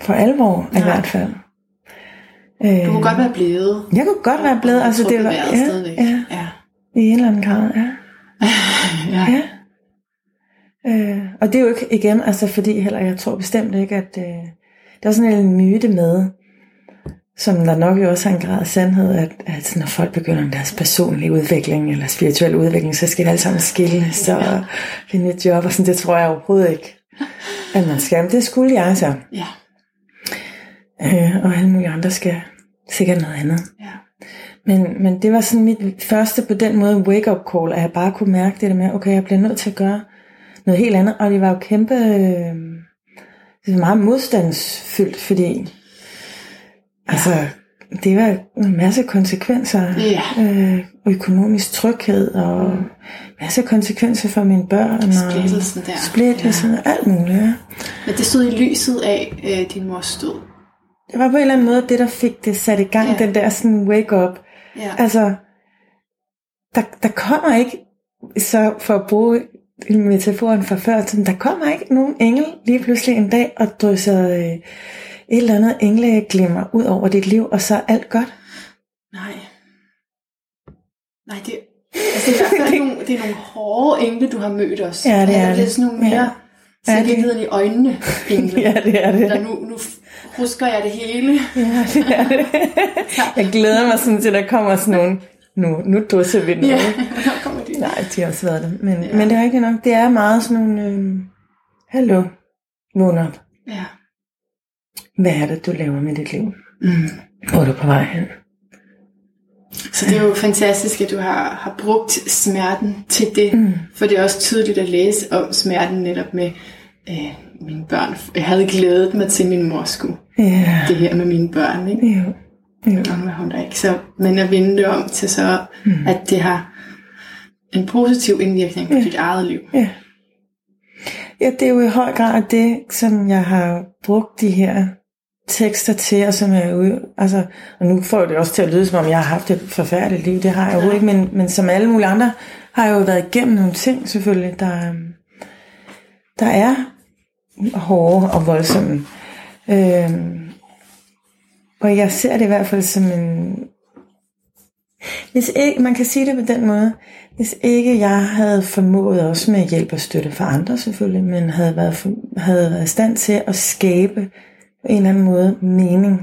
for alvor i Nej. hvert fald. Øh, Du kunne godt være blevet. jeg kunne godt være blevet, altså det var, ja, ja, ja. i en eller anden grad, ja. ja. Ja. Øh, og det er jo ikke igen, altså fordi heller, jeg tror bestemt ikke, at øh, der er sådan en myte med, som der nok jo også har en grad af sandhed, at, at når folk begynder med deres personlige udvikling eller spirituel udvikling, så skal de alle sammen skilles og finde et job, og sådan, det tror jeg overhovedet ikke, at man skal. Men det skulle jeg så. Ja. Øh, og alle mulige andre skal sikkert noget andet. Ja. Men, men det var sådan mit første på den måde wake-up call, at jeg bare kunne mærke det der med, okay, jeg bliver nødt til at gøre noget helt andet. Og det var jo kæmpe, øh, det var meget modstandsfyldt, fordi altså, det var en masse konsekvenser. Ja. Øh, økonomisk tryghed og mm. masse konsekvenser for mine børn. Og Splittelsen der. Splittelsen ja. og alt muligt. Ja. Men det stod i lyset af øh, din mors død. Det var på en eller anden måde det, der fik det sat i gang, Ja. den der sådan wake-up. Ja. Altså, der, der kommer ikke, så for at bruge metaforen fra før, sådan, der kommer ikke nogen engel lige pludselig en dag og drysser øh, et eller andet engleglimmer ud over dit liv, og så er alt godt. Nej. Nej, det, altså, det er fald nogle, det er nogle hårde engle, du har mødt os. Ja, det er det. det. er sådan nogle mere, Ja. det- virkeligheden i øjnene engle. Ja, det er det. Eller nu, nu husker jeg det hele. Ja, det er det. Jeg glæder mig sådan til, at der kommer sådan nogle, nu, nu drysser vi noget. Ja, der kommer. Nej, de har også været det. Men, ja. men det er rigtigt nok. Det er meget sådan nogle, øh, hallo, vågn op. Ja. Hvad er det, du laver med dit liv? Mm. Hvor er du på vej hen? Så det er jo fantastisk, at du har, har brugt smerten til det. Mm. For det er også tydeligt at læse om smerten netop med øh, mine børn. Jeg havde glædet mig til, min mor skulle Ja, det her med mine børn. Ikke? jo. jo. Om hvad hun der ikke. Så, men at vende det om til så, mm. at det har en positiv indvirkning på Ja. dit eget liv. Ja. ja, det er jo i høj grad det, som jeg har brugt de her tekster til, og som jeg er ude, altså, og nu får det også til at lyde, som om jeg har haft et forfærdeligt liv, det har jeg overhovedet ikke, men, men som alle mulige andre, har jeg jo været igennem nogle ting, selvfølgelig, der, øhm, der er hårde og voldsomme. Øhm, og jeg ser det i hvert fald som en... Hvis ikke, man kan sige det på den måde, hvis ikke jeg havde formået også med hjælp og støtte fra andre selvfølgelig, men havde været, for- havde været i stand til at skabe på en eller anden måde mening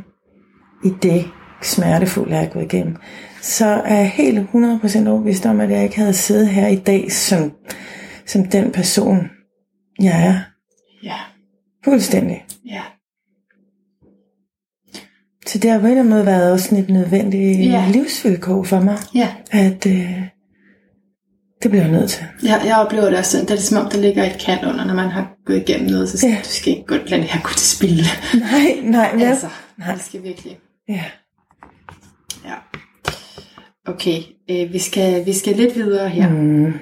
i det smertefulde, jeg er gået igennem, så er jeg helt 100% overbevist om, at jeg ikke havde siddet her i dag som, som den person, jeg er. Ja, Fuldstændig. ja. Så det har på en eller anden måde været også sådan et nødvendigt Ja. livsvilkår for mig, Ja, at øh, det bliver jeg nødt til. jeg, jeg oplever det også sådan, det er det som om, der ligger et kald under, når man har gået igennem noget, så skal, Ja. du skal ikke gå, lade det her gå til spil. Nej, nej, vel? altså, Nej. det skal virkelig. Ja. Ja. Okay, øh, vi, skal, vi skal lidt videre her. Mm.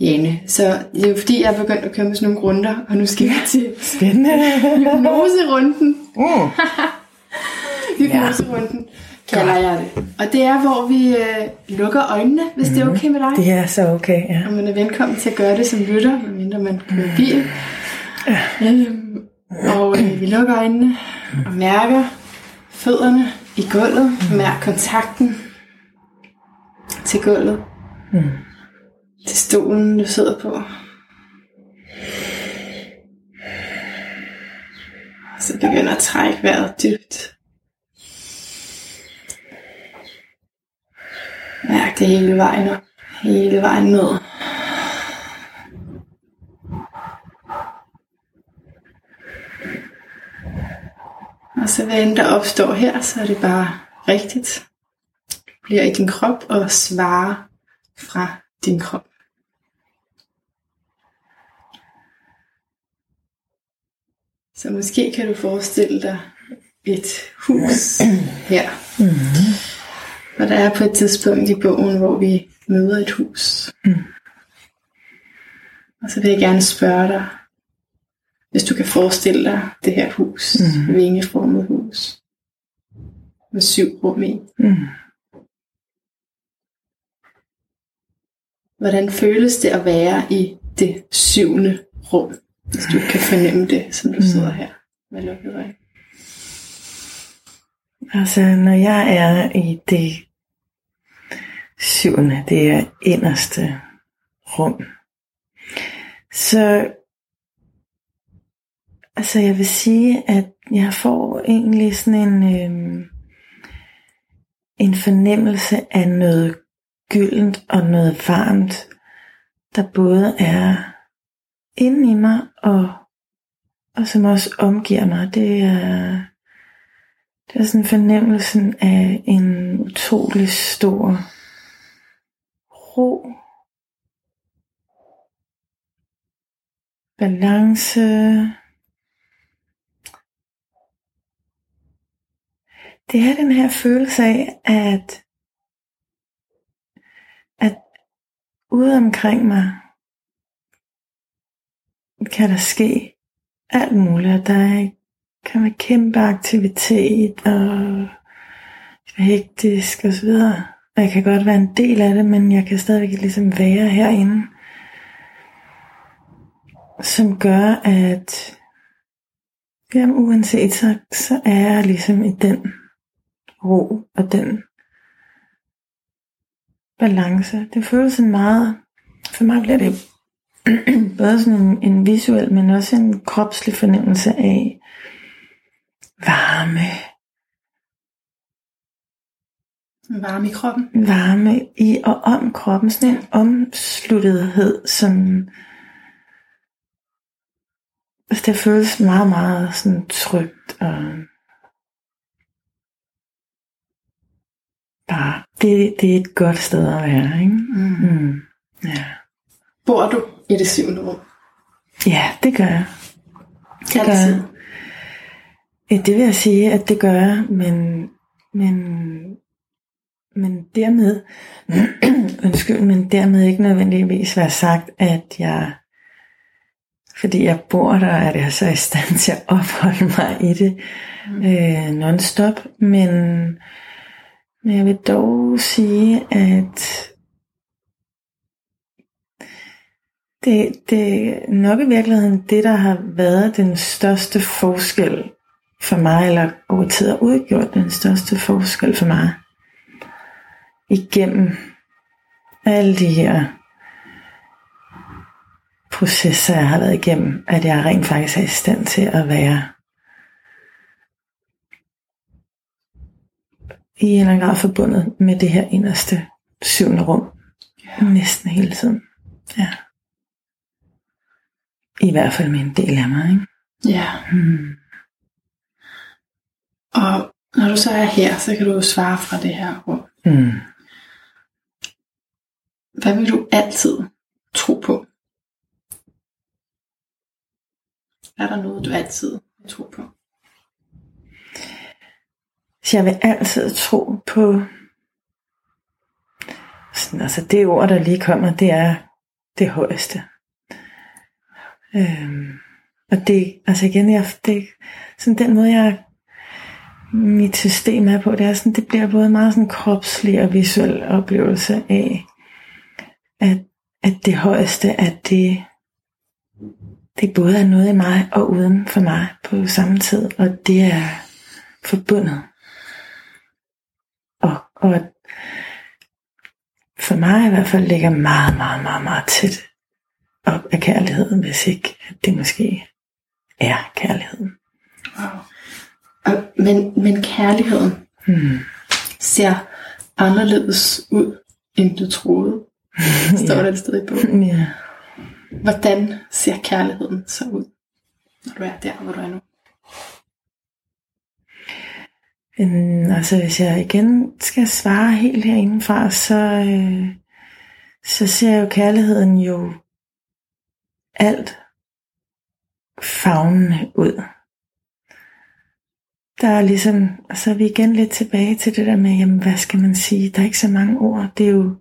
Jane. Så det er jo fordi, jeg er begyndt at køre med sådan nogle runder, og nu skal vi til Spændende. hypnoserunden. Mm. Hypnoserunden kalder jeg det. Og det er, hvor vi øh, lukker øjnene, hvis mm. det er okay med dig. Det er så okay, ja. Og man er velkommen til at gøre det som lytter, medmindre man kører bil. Øhm, og øh, vi lukker øjnene og mærker fødderne i gulvet. Mærk kontakten til gulvet. Mm. Til stolen, du sidder på. Så begynder at trække vejret dybt. Mærk det hele vejen op. Hele vejen ned. Og så hvad end der opstår her, så er det bare rigtigt. Du bliver i din krop og svarer fra din krop. Så måske kan du forestille dig et hus her. Mhm. Og der er på et tidspunkt i bogen, hvor vi møder et hus. Og så vil jeg gerne spørge dig, hvis du kan forestille dig det her hus, mm. vingeformet hus, med syv rum i. Mm. Hvordan føles det at være i det syvende rum, hvis du kan fornemme det, som du sidder her med lukkede øjne? Altså, når jeg er i det syvende, det er inderste rum, så altså jeg vil sige, at jeg får egentlig sådan en, øh, en fornemmelse af noget gyldent og noget varmt, der både er inde i mig og, og som også omgiver mig. Det er, det er sådan fornemmelsen af en utrolig stor ro, balance, det er den her følelse af, at, at ude omkring mig kan der ske alt muligt. Der er, kan være kæmpe aktivitet og hektisk og så videre. Og jeg kan godt være en del af det, men jeg kan stadigvæk ligesom være herinde. Som gør, at jamen, uanset så, så er jeg ligesom i den ro og den balance. Det føles sådan meget, for mig bliver det både sådan en, en visuel, men også en kropslig fornemmelse af varme. Varme i kroppen. Varme i og om kroppen. Sådan en omsluttethed, som altså, det føles meget, meget sådan trygt og bare, det, det er et godt sted at være, ikke? Mm. Mm. Ja. Bor du i det syvende rum? ja, det gør jeg. Det gør Altid. jeg. Ja, det vil jeg sige, at det gør jeg, men, men, men dermed, undskyld, men dermed ikke nødvendigvis være sagt, at jeg, fordi jeg bor der, er jeg så i stand til at opholde mig i det øh, non-stop, men, men jeg vil dog sige, at det, det er nok i virkeligheden det, der har været den største forskel for mig, eller over tid har udgjort den største forskel for mig, igennem alle de her processer, jeg har været igennem, at jeg rent faktisk er i stand til at være i en eller anden grad forbundet med det her inderste syvende rum. Næsten hele tiden. Ja. I hvert fald med en del af mig, ikke? Ja. Hmm. Og når du så er her, så kan du svare fra det her rum. Mm. Hvad vil du altid tro på? Er der noget, du altid vil tro på? Så jeg vil altid tro på, sådan, altså det ord, der lige kommer, det er det højeste. Øhm, og det, altså igen, jeg, det, sådan den måde, jeg, mit system er på, det er sådan, det bliver både meget sådan kropslig og visuel oplevelse af, at, at det højeste, at det, det både er noget i mig og uden for mig på samme tid, og det er forbundet. Og, og for mig i hvert fald ligger meget, meget, meget, meget tæt op af kærligheden, hvis ikke det måske er kærligheden. Wow. Og, men, men kærligheden Hmm. ser anderledes ud, end du troede. Står Ja. der et sted i bogen. Ja. Hvordan ser kærligheden så ud, når du er der, hvor du er nu? Øhm, altså hvis jeg igen skal svare helt herindefra, så, øh, så ser jo kærligheden jo alt fagnende ud. Der er ligesom, og så er vi igen lidt tilbage til det der med, jamen hvad skal man sige, der er ikke så mange ord, det er jo,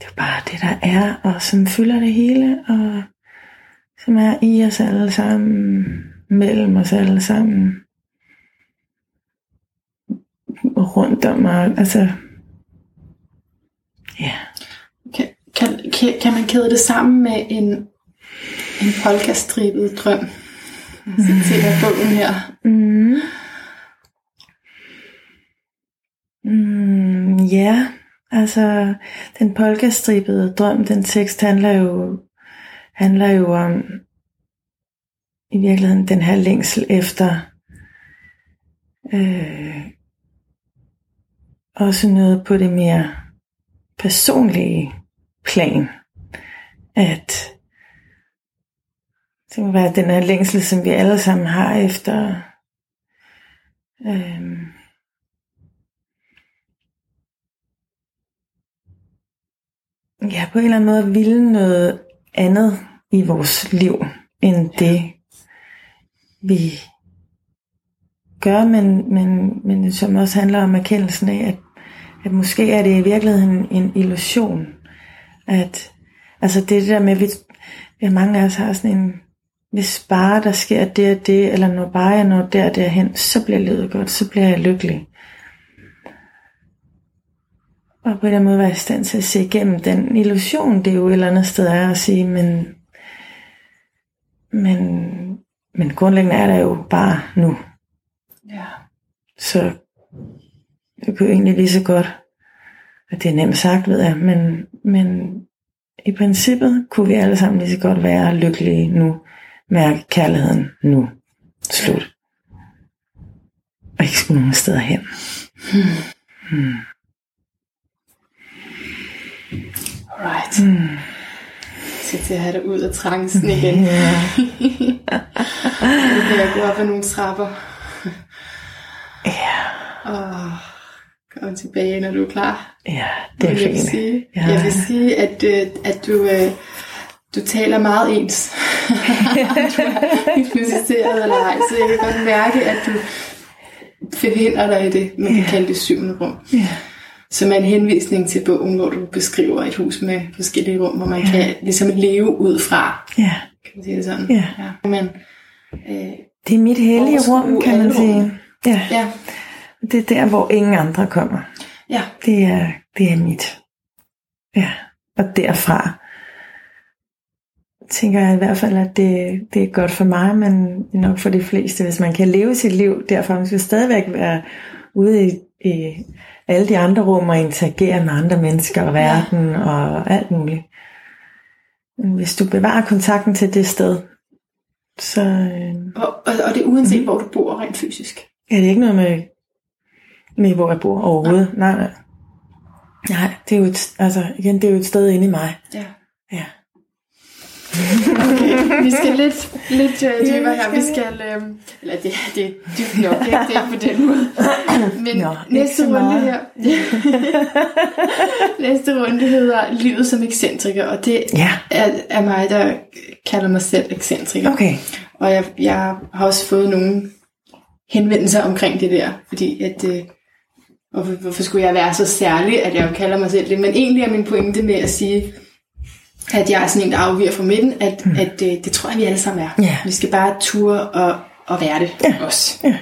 det er bare det der er, og som fylder det hele, og som er i os alle sammen, mellem os alle sammen, rundt om, og altså, ja, Kan, kan, kan, kan man kæde det sammen med en, en polkastribet drøm? Jeg citerer bogen her. Mm. Mm, ja, altså den polkastribede drøm, den tekst handler jo handler jo om i virkeligheden den her længsel efter øh, også noget på det mere personlige plan, at det må være den her længsel, som vi alle sammen har efter øh, ja, på en eller anden måde ville noget andet i vores liv, end det vi gør, men, men, men som også handler om erkendelsen af, at, at måske er det i virkeligheden en illusion. At, altså det der med, at vi, vi mange af os har sådan en, hvis bare der sker det og det, eller når bare jeg når der derhen, så bliver livet godt, så bliver jeg lykkelig. Og på den måde være i stand til at se igennem den illusion, det jo et eller andet sted er at sige, men, men, men grundlæggende er der jo bare nu. Ja. Så det kunne egentlig lige så godt, at det er nemt sagt, ved jeg, men, men i princippet kunne vi alle sammen lige så godt være lykkelige nu, mærke kærligheden nu. Slut. Og ikke skulle nogen steder hen. Hmm. Alright. Hmm. Jeg skal til at have dig ud af trancen igen. Nu kan jeg gå op ad nogle trapper. ja, Og komme tilbage, når du er klar. ja, det er jeg vil sige, Ja. jeg vil sige at, øh, at du, øh, du taler meget ens. du er hypnotiseret eller ej, så jeg kan godt mærke, at du forhinder dig i det, man kan kalde det syvende rum. Ja. Som er en henvisning til bogen, hvor du beskriver et hus med forskellige rum, hvor man kan ligesom leve ud fra, ja, kan man sige det sådan. Ja. ja. Men, øh, det er mit hellige rum, kan man sige. Ja, ja, det er der, hvor ingen andre kommer. ja, Det er, det er mit. Ja, og derfra tænker jeg i hvert fald, at det, det er godt for mig, men nok for de fleste, hvis man kan leve sit liv derfra. Man skal stadigvæk være ude i, i alle de andre rum og interagere med andre mennesker og verden og alt muligt. Hvis du bevarer kontakten til det sted, så øh, og, og, og det er uanset, mm. hvor du bor rent fysisk. er det ikke noget med, med hvor jeg bor overhovedet. Nej, nej. Nej, det er jo et, altså, igen, det er jo et sted inde i mig. Ja. Ja. Okay, vi skal lidt, lidt uh, dybere her. Vi skal, øh, eller det, det er dybt nok, ikke? Det er på den måde. Men Nå, næste runde her, næste runde hedder Livet som ekscentriker, og det Ja, er, er mig, der kalder mig selv ekscentriker. okay. Og jeg, jeg har også fået nogle henvendelser omkring det der, fordi at, øh, hvorfor, hvorfor skulle jeg være så særlig, at jeg kalder mig selv det? Men egentlig er min pointe med at sige, at jeg er sådan en, der afviger fra midten, at, mm. at det, det tror jeg, vi alle sammen er. Ja. Vi skal bare ture og, og være det Ja. også. Ja.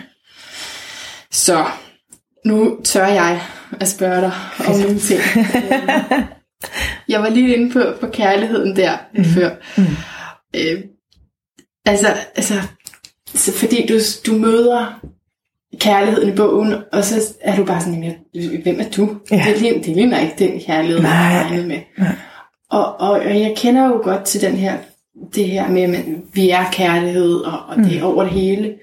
Så nu tør jeg at spørge dig om nogle ting. Jeg var lige inde på, på kærligheden der mm. før. Mm. Øh, altså, altså så fordi du, du møder kærligheden i bogen, og så er du bare sådan, "Jamen, hvem er du? Ja. Det, ligner, det ligner ikke den kærlighed, jeg Nej. har regnet med. Nej. Og, og, og jeg kender jo godt til den her, det her med, at vi er kærlighed, og, og det er over det hele.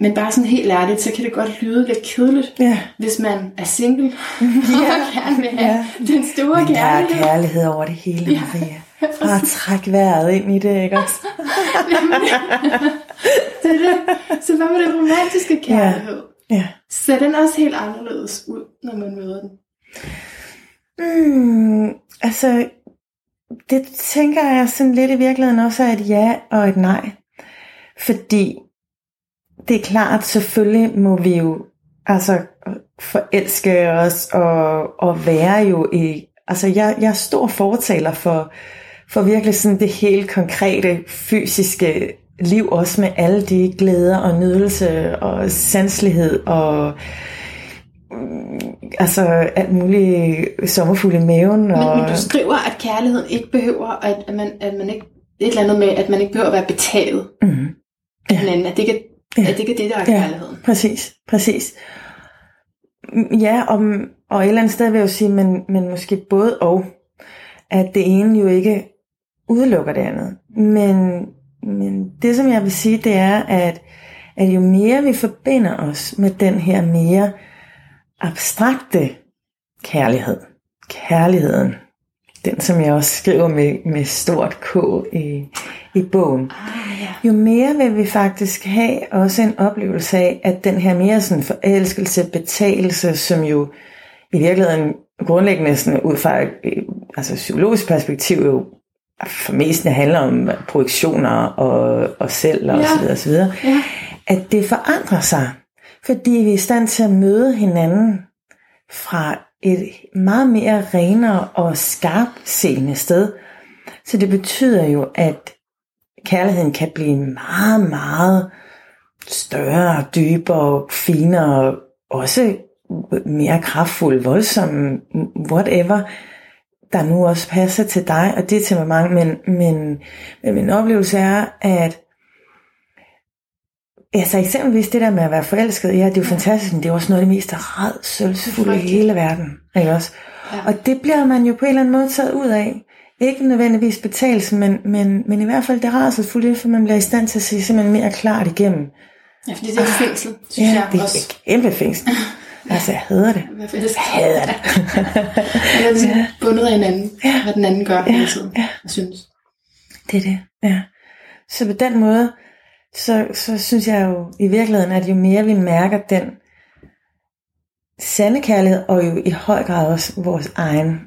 Men bare sådan helt ærligt, så kan det godt lyde lidt kedeligt, Ja. hvis man er single, og gerne vil have Ja. den store Men der er kærlighed. kærlighed over det hele, Ja. Maria. Bare træk vejret ind i det, ikke også? det det. Så hvad med den romantiske kærlighed? Ja. Ser den også helt anderledes ud, når man møder den? Mm, altså, det tænker jeg sådan lidt i virkeligheden også er et ja og et nej. Fordi det er klart, selvfølgelig må vi jo altså forelske os og, og være jo i... Altså, jeg, jeg er stor fortaler for, for virkelig sådan det helt konkrete fysiske liv, også med alle de glæder og nydelse og sanselighed og altså alt muligt sommerfugl i maven. Men, Og, men du skriver, at kærligheden ikke behøver, at, at, man, at man ikke, et eller andet med, at man ikke behøver at være betaget mm, af hinanden, at det ikke, Ja. at det ikke er det, der er Ja. kærligheden. præcis, præcis. Ja, om, og et eller andet sted vil jeg jo sige, men, men måske både og, at det ene jo ikke udelukker det andet. Men, men det, som jeg vil sige, det er, at, at jo mere vi forbinder os med den her mere abstrakte kærlighed, kærligheden, den som jeg også skriver med, med stort K i, i bogen, Ah, ja. jo mere vil vi faktisk have også en oplevelse af, at den her mere sådan forelskelse, betalelse, som jo i virkeligheden grundlæggende sådan ud fra et altså psykologisk perspektiv jo for mest handler om projektioner og, og selv og Ja. så videre, og så videre, Ja. at det forandrer sig, fordi vi er i stand til at møde hinanden fra et meget mere renere og skarpseende sted. Så det betyder jo, at kærligheden kan blive meget, meget større, dybere, finere, også mere kraftfuld, voldsom, whatever, der nu også passer til dig og dit temperament. Men, men, men min oplevelse er, at Altså eksempelvis det der med at være forelsket, ja, det er jo fantastisk, men det er også noget af det mest redselsfulde i hele verden. Ikke også? Ja. Og det bliver man jo på en eller anden måde taget ud af. Ikke nødvendigvis betalelse, men, men, men i hvert fald det redselsfulde, for man bliver i stand til at se simpelthen mere klart igennem. ja, fordi det er et fængsel, synes Ja, jeg det er også. et kæmpe fængsel. Altså, jeg hader det. I hvert fald, Jeg hader det. Man er ligesom bundet af hinanden, Ja. hvad den anden gør hele tiden, ja. jeg synes. Det er det, ja. Så på den måde, så, så synes jeg jo i virkeligheden, at jo mere vi mærker den sande kærlighed, og jo i høj grad også vores egen,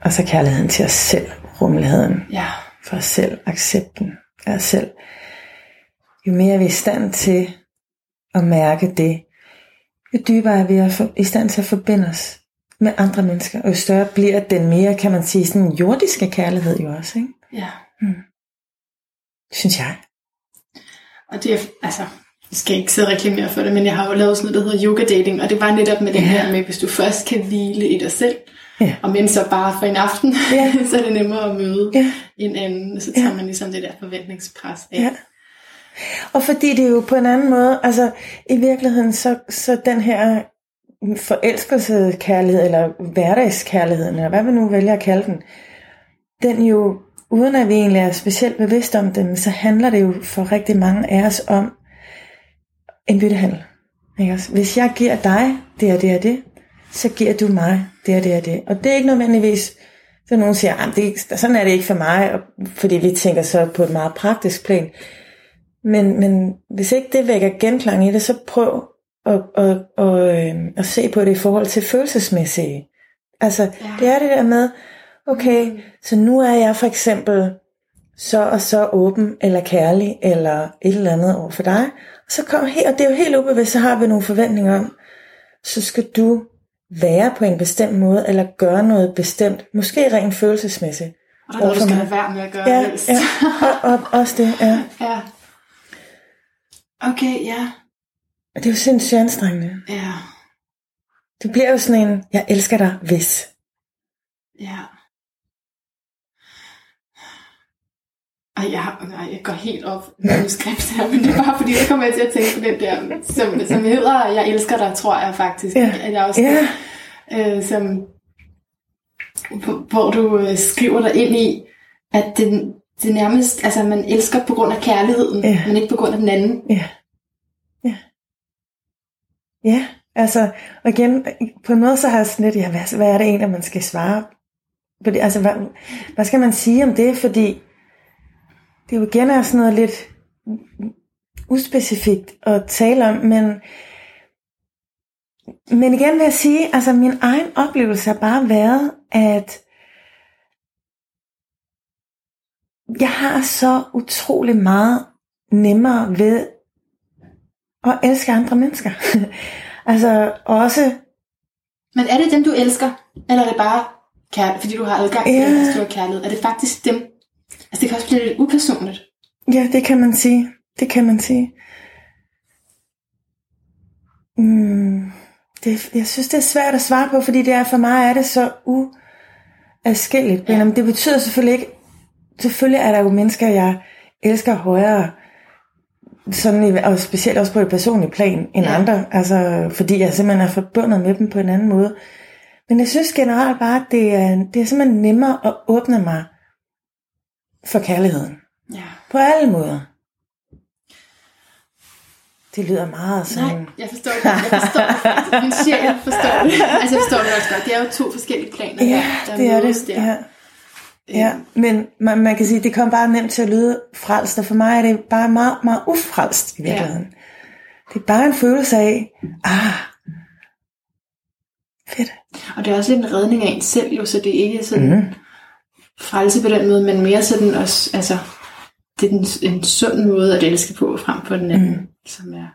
og så kærligheden til os selv, rummeligheden Ja, for os selv, accepten af os selv, jo mere vi er i stand til at mærke det, jo dybere er vi er for- i stand til at forbinde os med andre mennesker, og jo større bliver den mere, kan man sige, sådan jordiske kærlighed jo også, ikke? ja. synes jeg. Og det er, altså, jeg skal ikke sidde og reklamere for det, men jeg har jo lavet sådan noget, der hedder yoga dating, og det var netop med det Ja. her med, hvis du først kan hvile i dig selv, Ja. og men så bare for en aften, Ja. så er det nemmere at møde Ja. en anden, så tager Ja. man ligesom det der forventningspres af. Ja. Og fordi det er jo på en anden måde, altså i virkeligheden, så, så den her forelskelseskærlighed, eller hverdagskærligheden, eller hvad man nu vælger at kalde den, den jo, uden at vi egentlig er specielt bevidste om den, så handler det jo for rigtig mange af os om en byttehandel. Ikke også? Hvis jeg giver dig det og det og det, så giver du mig det og det og det. Og det er ikke nødvendigvis, så nogen siger, at det, sådan er det ikke for mig, og, fordi vi tænker så på et meget praktisk plan. Men, men hvis ikke det vækker genklang i det, så prøv at, at, at, øh, at se på det i forhold til følelsesmæssige. Altså, ja. det er det der med, okay, så nu er jeg for eksempel så og så åben, eller kærlig, eller et eller andet over for dig. Og så kommer her, og det er jo helt ubevidst, så har vi nogle forventninger om, så skal du være på en bestemt måde, eller gøre noget bestemt, måske rent følelsesmæssigt. Og der er noget, du skal lade være med at gøre ja, helst. ja, og, og, også det, ja. ja. Okay, ja. Og det er jo sindssygt anstrengende. Ja. Det bliver jo sådan en, jeg elsker dig, hvis. Ja. Ej, jeg, nej, jeg går helt op med manuskript her, men det er bare fordi, så kommer jeg til at tænke på den der, som, som hedder, jeg elsker dig, tror jeg faktisk. Ja. At jeg også, Ja, øh, som, hvor- du øh, skriver dig ind i, at det, det nærmest, altså man elsker på grund af kærligheden, Ja. men ikke på grund af den anden. ja, ja. Ja, altså, og igen, på en måde så har jeg sådan lidt, ja, hvad, hvad er det egentlig, man skal svare? Fordi, altså, hvad, hvad skal man sige om det? Fordi det jo igen er sådan noget lidt uspecifikt at tale om, men, men igen vil jeg sige, altså min egen oplevelse har bare været, at jeg har så utrolig meget nemmere ved at elske andre mennesker. altså også, Men er det dem, du elsker, eller er det bare kærlighed, fordi du har adgang til Ja. den store kærlighed? Er det faktisk dem? Altså det kan også blive lidt upersonligt. ja, det kan man sige. Det kan man sige. Mm, det, jeg synes, det er svært at svare på, fordi det er for mig er det så uadskilleligt. Ja. Men det betyder selvfølgelig ikke, selvfølgelig er der jo mennesker, jeg elsker højere, sådan og specielt også på et personligt plan end ja. andre, altså fordi jeg simpelthen er forbundet med dem på en anden måde. Men jeg synes generelt bare, at det er, det er simpelthen nemmere at åbne mig for kærligheden. Ja. På alle måder. Det lyder meget sådan... Nej, jeg forstår det. Jeg forstår det. Min sjæl forstår det. Altså jeg forstår det også godt. Det er jo to forskellige planer, Ja, der, der det er det. der. Ja. ja, men man, man kan sige, det kom bare nemt til at lyde frelst, og for mig er det bare meget, meget ufrelst i virkeligheden. Ja. Det er bare en følelse af, ah, fedt. Og det er også lidt en redning af en selv, jo, så det er ikke sådan mm. Frelse på den måde, men mere sådan også, altså, det er en, en sund måde at elske på, frem for den anden, mm. som er...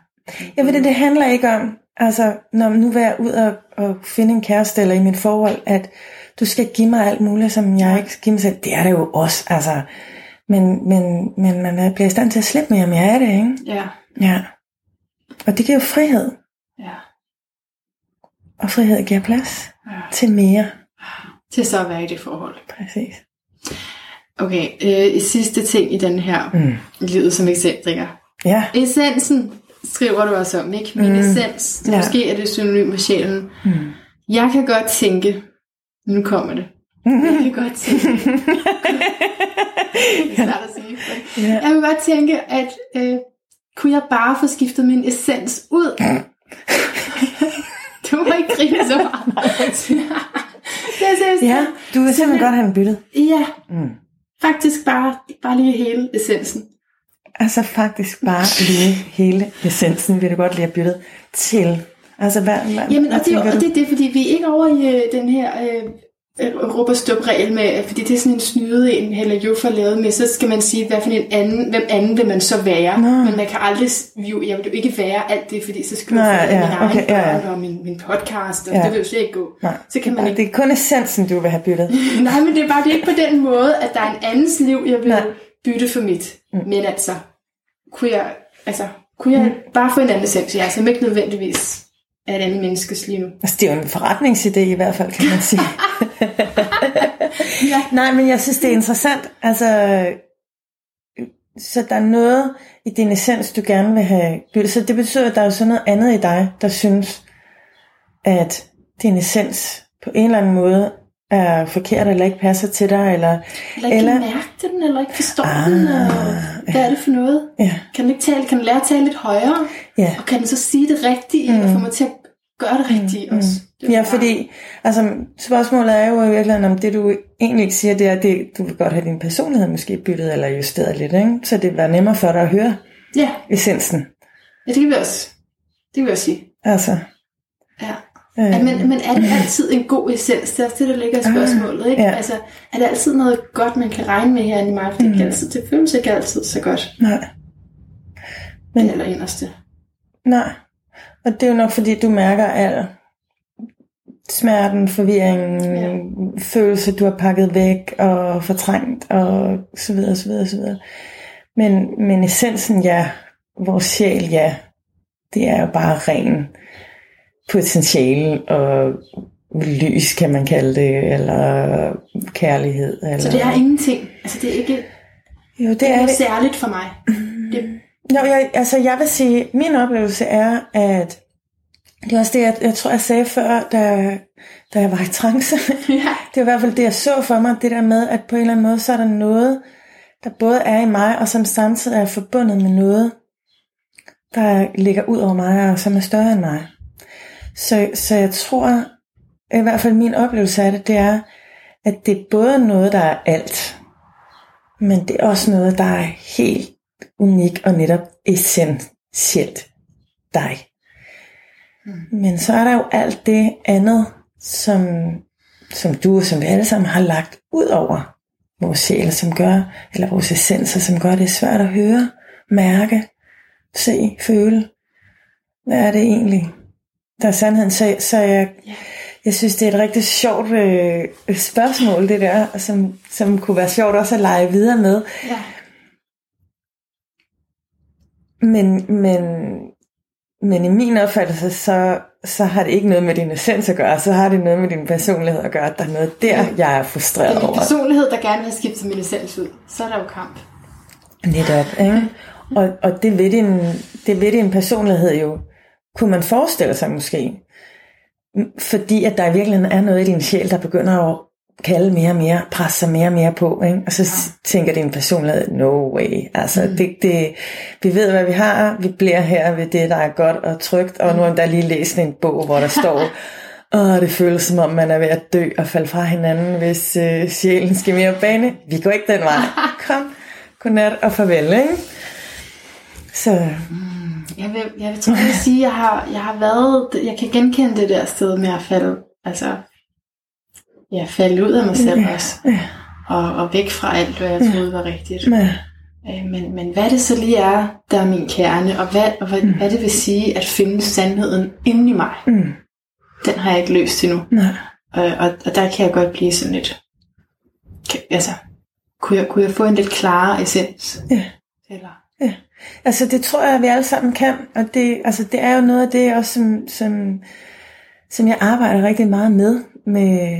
Jeg ved det, det handler ikke om, altså når nu vil jeg ud og, og finde en kæreste eller i mit forhold, at du skal give mig alt muligt, som jeg ikke skal give mig selv. Det er det jo også, altså. Men, men, men man er- bliver i stand til at slippe mere, om jeg er det, ikke? Ja, Ja. Og det giver jo frihed. ja, Og frihed giver plads ja. til mere. Til så at være i det forhold. Præcis. Okay, øh, sidste ting i den her Mm. livet som ekscentriker. Ja. Essensen skriver du også om, ikke? Min mm. essens. Ja. Måske er det synonym med sjælen. Mm. Jeg kan godt tænke, nu kommer det. Jeg kan godt tænke. det er at sige. Ja. Jeg kan godt tænke, at øh, kunne jeg bare få skiftet min essens ud? du må ikke grine så meget. det er seriøst. ja, du vil simpelthen godt have den byttet. Ja, Mm. Faktisk bare, bare lige hele essensen. Altså faktisk bare lige hele essensen, vil du godt lige have byttet til. Altså hvad, hvad, Jamen, og det, er, og det, det er fordi, vi er ikke over i øh, den her øh, øh, råb og stop regel med, fordi det er sådan en snyde en, Hella Juf har lavet med, så skal man sige, hvad for en anden, hvem anden vil man så være. Nå. Men man kan aldrig, jo, jeg vil jo ikke være alt det, fordi så Nej, jeg få ja, min egen okay, ja, ja. og min, min podcast, og Ja. det vil jo slet ikke gå. Nej. Så kan man Nej, ikke, det er kun essensen, du vil have byttet. nej, men det er bare det er ikke på den måde, at der er en andens liv, jeg vil Nej. bytte for mit. Men altså, kunne jeg, altså, kunne jeg bare få en anden essens, jeg som ikke nødvendigvis er et andet menneskes liv. Altså, det er jo en forretningsidé i hvert fald, kan man sige. Ja. Nej, men jeg synes, det er interessant. Altså, så der er noget i din essens, du gerne vil have byttet. Så det betyder, at der er sådan noget andet i dig, der synes, at din essens på en eller anden måde er forkert, eller ikke passer til dig, eller... Eller ikke Eller- eller... mærke den, eller ikke forstå Ah, den, og hvad er det for noget? Ja, Kan den ikke tale, kan den lære at tale lidt højere? ja. Og kan den så sige det rigtige, mm. og få mig til at gøre det rigtige mm. også? Det er Ja, fordi altså, spørgsmålet er jo i virkeligheden, om det du egentlig ikke siger, det er, at du vil godt have din personlighed måske byttet eller justeret lidt, ikke? så det var nemmere for dig at høre Ja, essensen. ja, det kan vi også. Det kan vi også sige. Altså, Ja. øh, men, men er det altid en god essens? Det er også det, der ligger i spørgsmålet. Ikke? ja. Altså, er det altid noget godt, man kan regne med herinde i mig? For det, ikke altid, det føles ikke altid så godt. nej, Men, eller inderste. nej. Og det er jo nok fordi, du mærker, at smerten, forvirringen, Ja. følelser, du har pakket væk og fortrængt og så videre, så videre, så videre. Men, men essensen, ja, vores sjæl, ja, det er jo bare ren potentiale og lys, kan man kalde det, eller kærlighed. Eller... Så det er ingenting. Altså det er ikke Jo, det det er er det. særligt for mig. Nå, jeg, altså jeg vil sige, min oplevelse er, at det er også det, jeg, jeg tror, jeg sagde før, da, da jeg var i trance. ja. Det var i hvert fald det, jeg så for mig, det der med, at på en eller anden måde, så er der noget, der både er i mig, og som samtidig er forbundet med noget, der ligger ud over mig, og som er større end mig. Så, så jeg tror, i hvert fald min oplevelse af det, det er, at det er både noget, der er alt, men det er også noget, der er helt unik og netop essentielt dig. Men så er der jo alt det andet, som, som du og som vi alle sammen har lagt ud over vores sjæl, som gør, eller vores essenser, som gør det svært at høre, mærke, se, føle. Hvad er det egentlig, der er sandheden? Så, så jeg, jeg synes, det er et rigtig sjovt øh, spørgsmål, det der, som, som kunne være sjovt også at lege videre med. ja. Men, men, men i min opfattelse, så, så har det ikke noget med din essens at gøre, så har det noget med din personlighed at gøre. Der er noget der, jeg er Det frustreret er min over. personlighed, der gerne vil have skiftet min essens ud. Så er der jo kamp. Netop, ikke? Og, og det, ved din, det ved din personlighed jo, kunne man forestille sig måske. Fordi at der i virkeligheden er noget i din sjæl, der begynder at kalde mere og mere, presse sig mere og mere på. Ikke? Og så ja. tænker din personlighed, no way. Altså, mm. det, det, vi ved, hvad vi har. Vi bliver her ved det, der er godt og trygt. Og nu har endda lige læst en bog, hvor der står, Åh, det føles som om, man er ved at dø og falde fra hinanden, hvis øh, sjælen skal mere bane. Vi går ikke den vej. Kom, godnat og farvel, ikke? Så Jeg vil, jeg vil, jeg vil sige, jeg har, jeg har været, jeg kan genkende det der sted med at falde, altså, ja, falde ud af mig selv også. Og, og væk fra alt, hvad jeg troede var rigtigt. ja, Øh, Men, men hvad det så lige er, der er min kerne, og hvad, og hvad, hvad det vil sige at finde sandheden inde i mig, mm, den har jeg ikke løst endnu. nej. Og, og, og der kan jeg godt blive sådan lidt, kan, altså, kunne jeg, kunne jeg få en lidt klarere essens? Ja. Eller, Altså det tror jeg, at vi alle sammen kan, og det, altså, det er jo noget af det også, som, som, som jeg arbejder rigtig meget med, med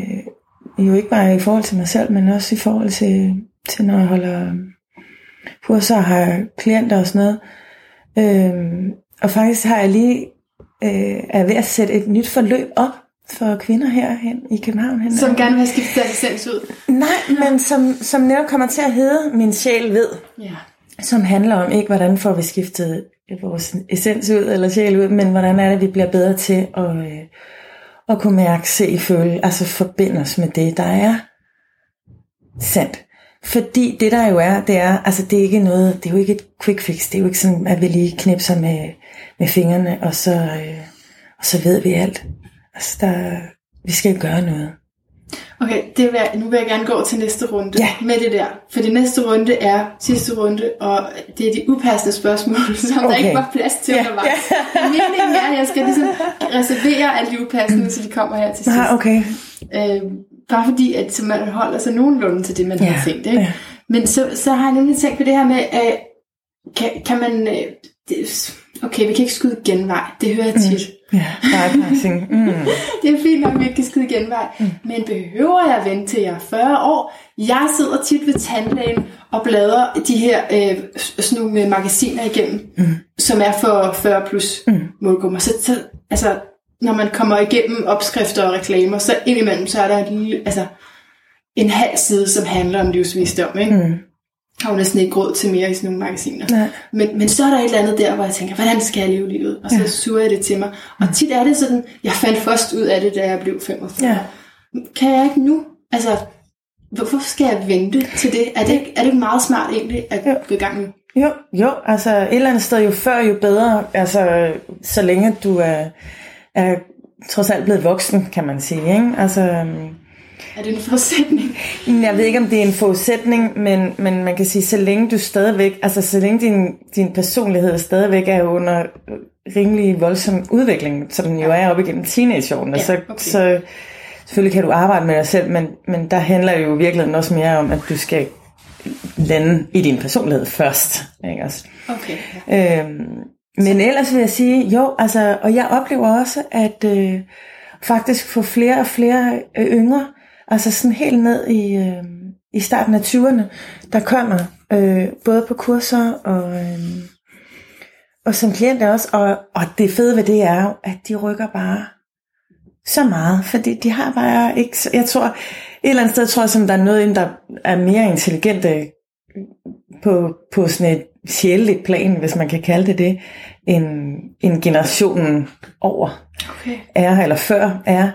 jo ikke bare i forhold til mig selv, men også i forhold til, til når jeg holder kurser og har klienter og sådan noget. Øhm, og faktisk har jeg lige, øh, er ved at sætte et nyt forløb op for kvinder herhen i København. Hen som gerne vil have skiftet deres ud. Nej, men som, som netop kommer til at hedde Min sjæl ved Ja. som handler om ikke, hvordan får vi skiftet vores essens ud, eller sjæl ud, men hvordan er det, vi bliver bedre til at, øh, at kunne mærke, se, føle, altså forbinde os med det, der er sandt. Fordi det der jo er, det er, altså det er ikke noget, det er jo ikke et quick fix, det er jo ikke sådan, at vi lige knipser med, med fingrene, og så, øh, og så ved vi alt. Altså der, vi skal gøre noget. Okay, det vil jeg, nu vil jeg gerne gå til næste runde Ja. med det der. For det næste runde er sidste runde, og det er de upassende spørgsmål, som okay. der ikke var plads til Ja, undervejs. Meningen er, at jeg skal ligesom reservere alle de upassende, så de kommer her til sidst. Ah, okay. Øh, bare fordi, at så man holder sig nogenlunde til det, man ja. Ja, har tænkt. Ikke? ja. Men så, så har jeg nemlig tænkt på det her med, at kan, kan man... Øh, okay, vi kan ikke skyde genvej. Det hører jeg tit. Ja, bypassing. Mm. Det er fint nok, at vi ikke kan skide genvej. Mm. Men behøver jeg vente til jeg er 40 år? Jeg sidder tit ved tandlægen og bladrer de her øh, sådan nogle magasiner igennem, mm. som er for 40 plus mm. målgrupper. Så, så altså, når man kommer igennem opskrifter og reklamer, så indimellem så er der en, lille, altså, en halv side, som handler om livsvisdom. Ikke? Mm. Har jo næsten ikke råd til mere i sådan nogle magasiner. Nej. Men, men så er der et eller andet der, hvor jeg tænker, hvordan skal jeg leve livet? Og så ja. suger jeg det til mig. Og tit er det sådan, jeg fandt først ud af det, da jeg blev 45. Ja. Kan jeg ikke nu? Altså, hvorfor skal jeg vente til det? Er det ikke, er det ikke meget smart egentlig at Jo. gå i gang nu? Jo, jo, altså et eller andet sted jo før, jo bedre. Altså så længe du er, er trods alt blevet voksen, kan man sige. Ikke? Altså, øhm, Er det en forudsætning? jeg ved ikke, om det er en forudsætning, men, men man kan sige, så længe du stadigvæk, altså så længe din, din personlighed stadigvæk er under rimelig voldsom udvikling, som den jo er op igennem teenageårene. Ja, så, okay. så selvfølgelig kan du arbejde med dig selv, men, men der handler jo virkelig også mere om, at du skal lande i din personlighed først. Ikke også? Okay. Ja. Øhm, men ellers vil jeg sige, jo, altså, og jeg oplever også, at øh, faktisk få flere og flere øh, yngre, altså sådan helt ned i, øh, i starten af 20'erne, der kommer øh, både på kurser og, øh, og som klienter også, og, og det fede ved det er jo, at de rykker bare så meget, fordi de har bare ikke, jeg tror, et eller andet sted tror jeg, som der er noget, inden, der er mere intelligente på, på sådan et sjæleligt plan, hvis man kan kalde det det, end, end generationen over Okay. er, eller før er,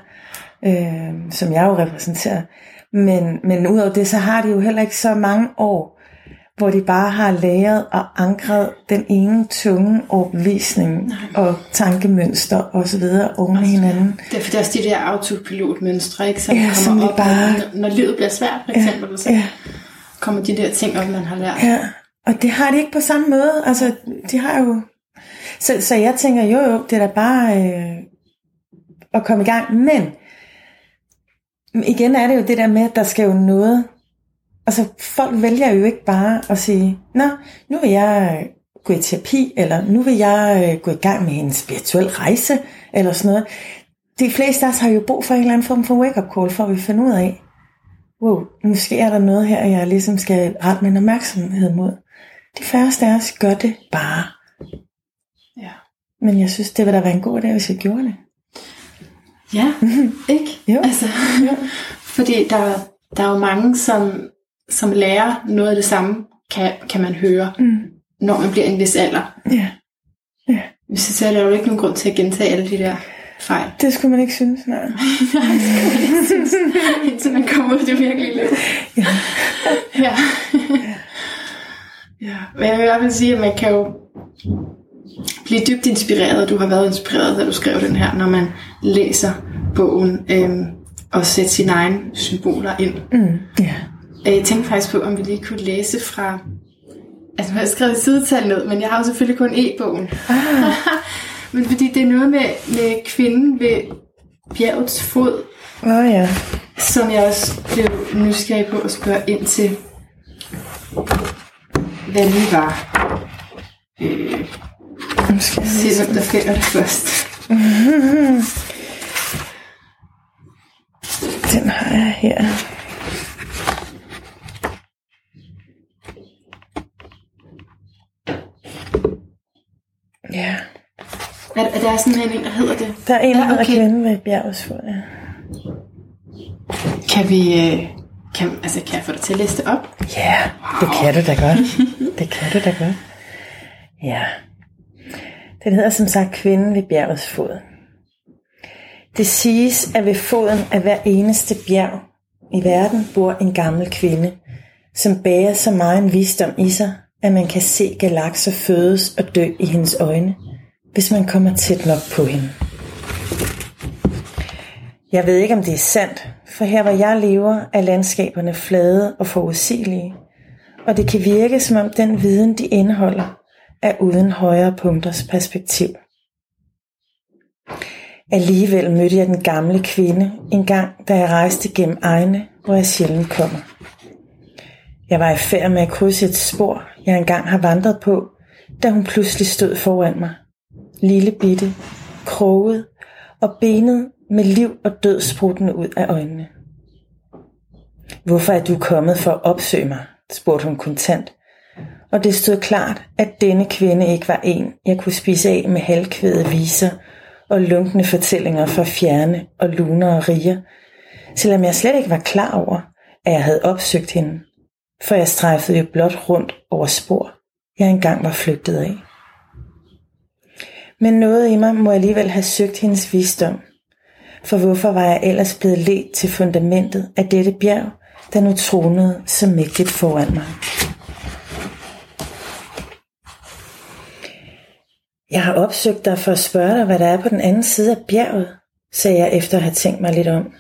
øh, som jeg jo repræsenterer. Men, men udover det, så har de jo heller ikke så mange år, hvor de bare har læret og ankret den ene tunge overbevisning og tankemønster osv. oven i hinanden. Det er fordi også de der autopilotmønstre, ikke, som Ja, kommer som op, bare- når, når livet bliver svært, for eksempel, så Ja, kommer de der ting op, man har lært. ja, og det har de ikke på samme måde. Altså, de har jo... Så, så jeg tænker, jo jo, det er da bare øh, at komme i gang. Men igen er det jo det der med, at der skal jo noget... Altså, folk vælger jo ikke bare at sige, Nå, nu vil jeg gå i terapi, eller nu vil jeg øh, gå i gang med en spirituel rejse, eller sådan noget. De fleste af os har jo brug for en eller anden form for wake-up call, for at vi finder ud af, wow, måske er der noget her, jeg ligesom skal rette min opmærksomhed mod. De færreste af os gør det bare. Ja. Men jeg synes, det ville da være en god idé, hvis jeg gjorde det. Ja, ikke? Jo. Altså, fordi der, der er jo mange, som, som lærer noget af det samme, kan, kan man høre, Mm. når man bliver en vis alder. Ja, Så er der jo ikke nogen grund til at gentage alle de der fejl. det skulle man ikke synes, nej. Indtil man kommer ud i det virkelige liv. Ja. Ja. ja. Men jeg vil i hvert fald sige, at man kan jo blive dybt inspireret, og du har været inspireret, da du skrev den her, når man læser bogen, øhm, og sætter sine egne symboler ind. Mm. Ja. Øh, Jeg tænkte faktisk på, om vi lige kunne læse fra... Altså, jeg har skrevet sidetal ned, men jeg har jo selvfølgelig kun e-bogen. Ah, Men fordi det er noget med, med kvinden ved bjergets fod, oh, ja. som jeg også blev nysgerrig på at spørge ind til, hvad lige var. Øh, Nu skal jeg se. hvem der finder det først. Den har jeg her. Ja. Er, er der sådan en, der hedder det? Der er en, der Ja, hedder okay. Kvinden ved bjergets fod. Ja. Kan vi... øh, Kan, altså, kan jeg få dig til at læse det op? Ja, det kan du da godt. Det kan du da godt. Ja. Den hedder som sagt Kvinden ved bjergets fod. Det siges, at ved foden af hver eneste bjerg i verden bor en gammel kvinde, som bærer så meget en visdom i sig, at man kan se galakser fødes og dø i hendes øjne, hvis man kommer tæt nok på hende. Jeg ved ikke, om det er sandt, for her hvor jeg lever, er landskaberne flade og forudsigelige, og det kan virke som om den viden, de indeholder, er uden højere punkters perspektiv. Alligevel mødte jeg den gamle kvinde en gang, da jeg rejste gennem egne, hvor jeg sjældent kommer. Jeg var i færd med at krydse et spor, jeg engang har vandret på, da hun pludselig stod foran mig. Lille bitte, kroget og benet med liv og død spruttende ud af øjnene. Hvorfor er du kommet for at opsøge mig? spurgte hun kontant. Og det stod klart, at denne kvinde ikke var en, jeg kunne spise af med halvkvæde viser og lunkne fortællinger fra fjerne og luner og riger, selvom jeg slet ikke var klar over, at jeg havde opsøgt hende, for jeg strejfede jo blot rundt over spor, jeg engang var flygtet af. Men noget i mig må alligevel have søgt hendes visdom, for hvorfor var jeg ellers blevet ledt til fundamentet af dette bjerg, der nu tronede så mægtigt foran mig. Jeg har opsøgt dig for at spørge dig, hvad der er på den anden side af bjerget, sagde jeg efter at have tænkt mig lidt om.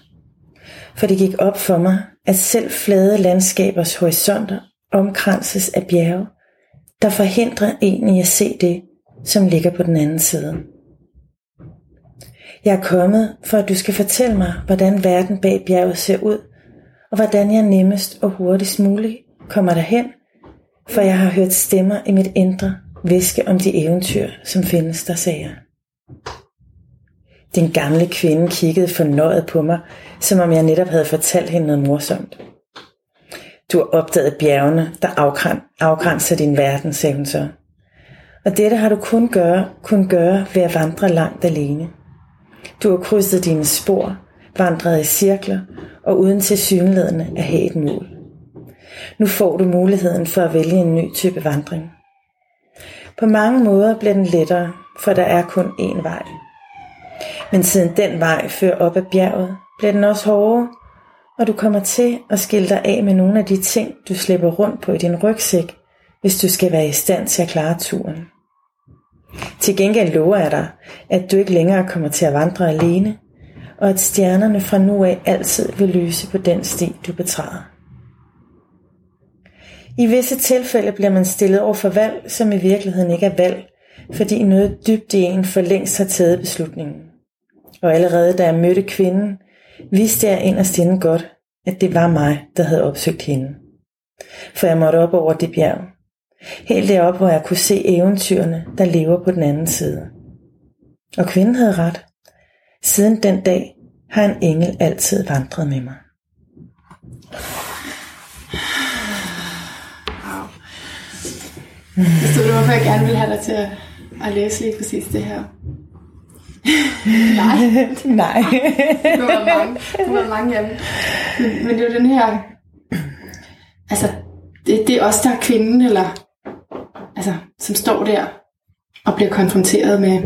For det gik op for mig, at selv flade landskabers horisonter omkranses af bjerge, der forhindrer en i at se det, som ligger på den anden side. Jeg er kommet, for at du skal fortælle mig, hvordan verden bag bjerget ser ud, og hvordan jeg nemmest og hurtigst muligt kommer derhen, for jeg har hørt stemmer i mit indre viske om de eventyr, som findes der, sagde jeg. Den gamle kvinde kiggede fornøjet på mig, som om jeg netop havde fortalt hende noget morsomt. Du har opdaget bjergene, der afgrænser din verden, sagde hun så. Og dette har du kun gøre, kun gøre ved at vandre langt alene. Du har krydset dine spor, vandret i cirkler og uden til synlædende at have et mål. Nu får du muligheden for at vælge en ny type vandring. På mange måder bliver den lettere, for der er kun én vej. Men siden den vej fører op ad bjerget, bliver den også hårdere, og du kommer til at skille dig af med nogle af de ting, du slipper rundt på i din rygsæk, hvis du skal være i stand til at klare turen. Til gengæld lover jeg dig, at du ikke længere kommer til at vandre alene, og at stjernerne fra nu af altid vil lyse på den sti, du betræder. I visse tilfælde bliver man stillet over for valg, som i virkeligheden ikke er valg, fordi noget dybt i en for længst har taget beslutningen. Og allerede da jeg mødte kvinden, vidste jeg inderst inden godt, at det var mig, der havde opsøgt hende. For jeg måtte op over det bjerg. Helt derop, hvor jeg kunne se eventyrene, der lever på den anden side. Og kvinden havde ret. Siden den dag har en engel altid vandret med mig. Wow. Forstod du, hvorfor jeg gerne ville have dig til at, at læse lige præcis det her? Nej. Nej. du har mange, du har mange af dem. Men, men det er den her... Altså, det, det er os, der er kvinden, eller... Altså, som står der og bliver konfronteret med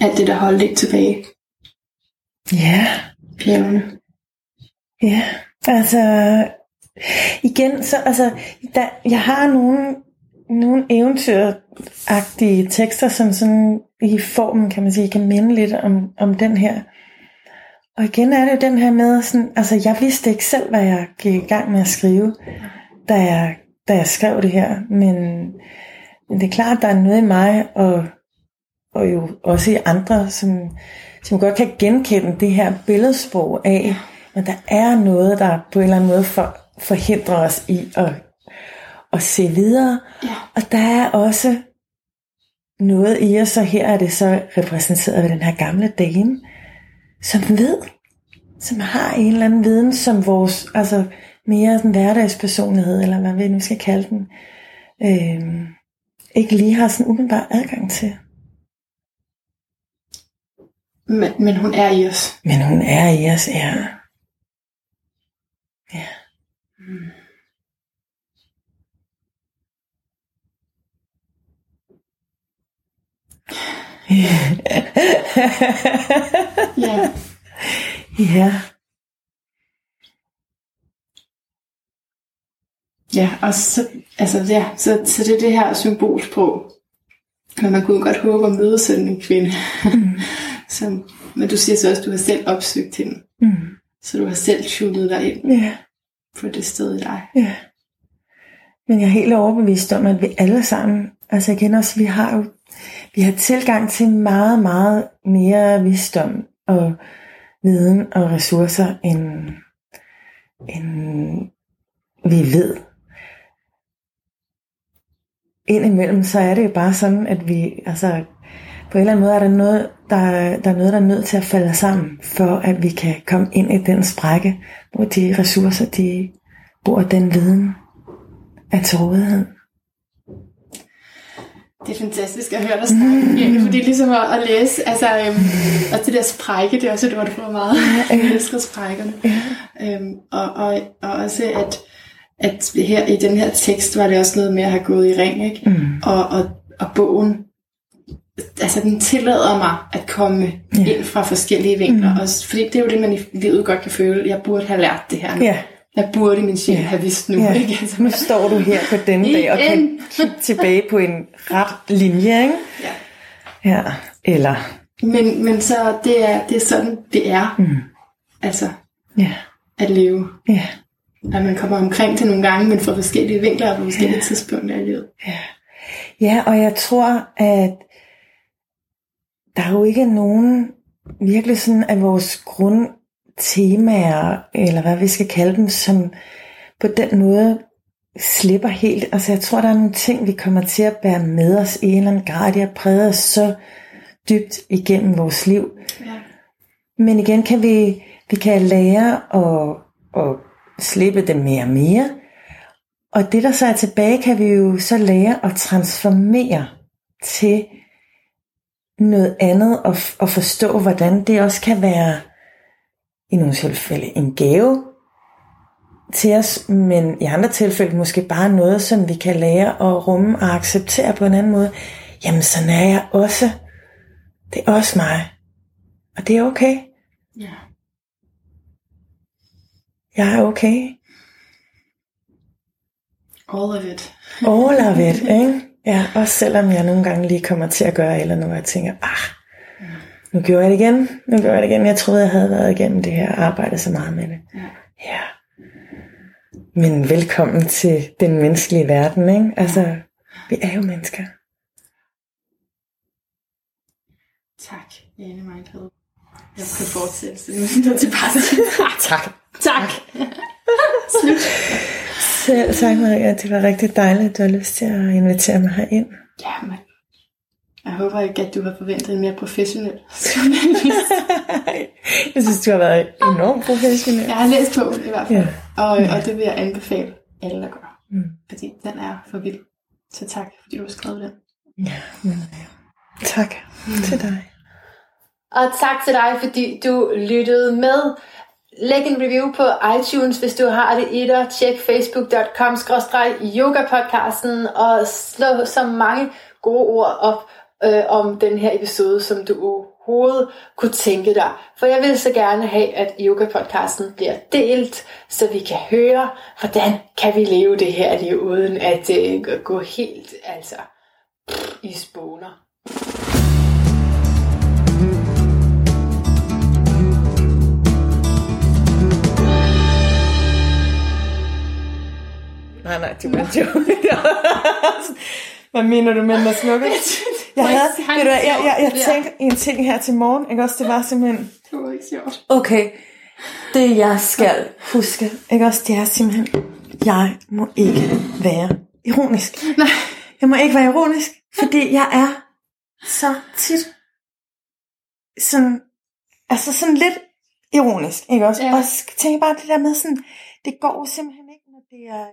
alt det, der holdt ikke tilbage. Ja. Bjergene. Ja, altså... Igen, så altså, der, jeg har nogle, nogle eventyragtige tekster, som sådan i formen, kan man sige, kan minde lidt om, om den her. Og igen er det jo den her med, sådan, altså jeg vidste ikke selv, hvad jeg gik i gang med at skrive, da jeg, da jeg skrev det her, men, men det er klart, at der er noget i mig, og, og jo også i andre, som, som godt kan genkende det her billedsprog af, men der er noget, der på en eller anden måde for, forhindrer os i at, at se videre. Ja. Og der er også noget i os, og her er det så repræsenteret ved den her gamle dame, som ved, som har en eller anden viden, som vores, altså mere sådan hverdagspersonlighed, eller hvad vi nu skal kalde den, øh, ikke lige har sådan umiddelbar adgang til. Men, men hun er i os. Men hun er i os, ja. Ja. ja. Ja, og så, altså, ja, så, så det er det her symbolsprog. Men man kunne godt håbe at møde sådan en kvinde. Mm. Som, men du siger så også, at du har selv opsøgt hende. Mm. Så du har selv tunet dig ind Ja. på det sted i dig. Ja. Men jeg er helt overbevist om, at vi alle sammen, altså kender også, vi har jo, vi har tilgang til meget, meget mere visdom og viden og ressourcer, end, end vi ved. Indimellem, så er det jo bare sådan, at vi, altså, på en eller anden måde er der noget, der, der er noget, der er nødt til at falde sammen, for at vi kan komme ind i den sprække, hvor de ressourcer, de bor den viden, er til rådighed. Det er fantastisk at høre dig snakke, Jane, fordi ligesom at, at læse, altså, øhm, og det der sprække, det er også et ord, du får meget. Jeg elsker sprækkerne. Øhm, og, og, og også, at, at her i den her tekst, var det også noget med at have gået i ring, ikke? Mm. Og, og, og bogen, altså den tillader mig at komme Ja. ind fra forskellige vinkler. Mm. Også, fordi det er jo det, man i livet godt kan føle. Jeg burde have lært det her nu. Ja, Jeg burde min sjæl Ja. have vidst nu. ja. Ikke? Altså, Nu står du her på denne dag og kan kigge tilbage på en ret linje, ikke? ja. Ja, eller... Men, men så det er, det er sådan, det er. Mm. Altså, Ja, at leve. ja, At man kommer omkring til nogle gange, men fra forskellige vinkler og på forskellige tidspunkter i livet. ja. Ja, og jeg tror, at der er jo ikke nogen virkelig sådan af vores grundtemaer, eller hvad vi skal kalde dem, som på den måde slipper helt. Altså jeg tror, der er nogle ting, vi kommer til at bære med os i en eller anden grad. De har præget os så dybt igennem vores liv. Ja. Men igen kan vi, vi kan lære at, at slippe dem mere og mere. Og det der så er tilbage, kan vi jo så lære at transformere til noget andet og, og forstå, hvordan det også kan være i nogle tilfælde en gave til os, men i andre tilfælde måske bare noget, som vi kan lære at rumme og acceptere på en anden måde. Jamen, sådan er jeg også. Det er også mig. Og det er okay. Ja. Jeg er okay. All of it. All of it, ikke? Ja, også selvom jeg nogle gange lige kommer til at gøre eller noget, jeg tænker, ah, nu gjorde jeg det igen, nu gjorde jeg det igen. Jeg troede, jeg havde været igennem det her arbejde så meget med det. Ja. ja. Men velkommen til den menneskelige verden, ikke? Altså, vi er jo mennesker. Tak, Jane Mindful. Jeg skal fortsætte, så nu er til Tak. Tak. Slut. Selv tak, Maria. Det var rigtig dejligt, at du har lyst til at invitere mig herind. Ja, men jeg håber ikke, at du har forventet en mere professionel Jeg synes, du har været enormt professionel. Jeg har læst bogen i hvert fald, ja. og, og det vil jeg anbefale alle at gøre. Mm. Fordi den er for vild. Så tak, fordi du har skrevet den. Ja, men ja. Tak mm. til dig. Og tak til dig, fordi du lyttede med. Læg en review på iTunes, hvis du har det i dig. Tjek facebook.com yoga-podcasten og slå så mange gode ord op øh, om den her episode, som du overhovedet kunne tænke dig. For jeg vil så gerne have, at yoga-podcasten bliver delt, så vi kan høre, hvordan kan vi leve det her liv, uden at øh, gå helt altså i spåner. Nej, nej, det var en joke. Hvad mener du med, at slukker? Jeg, havde, ved du, jeg, jeg, jeg tænkte en ting her til morgen, ikke også? Det var simpelthen... Det var ikke sjovt. Okay, det jeg skal huske, ikke også? Det er simpelthen, jeg må ikke være ironisk. Nej. Jeg må ikke være ironisk, fordi jeg er så tit sådan, altså sådan lidt ironisk, ikke også? Ja. Og tænker bare det der med sådan, det går simpelthen ikke, når det er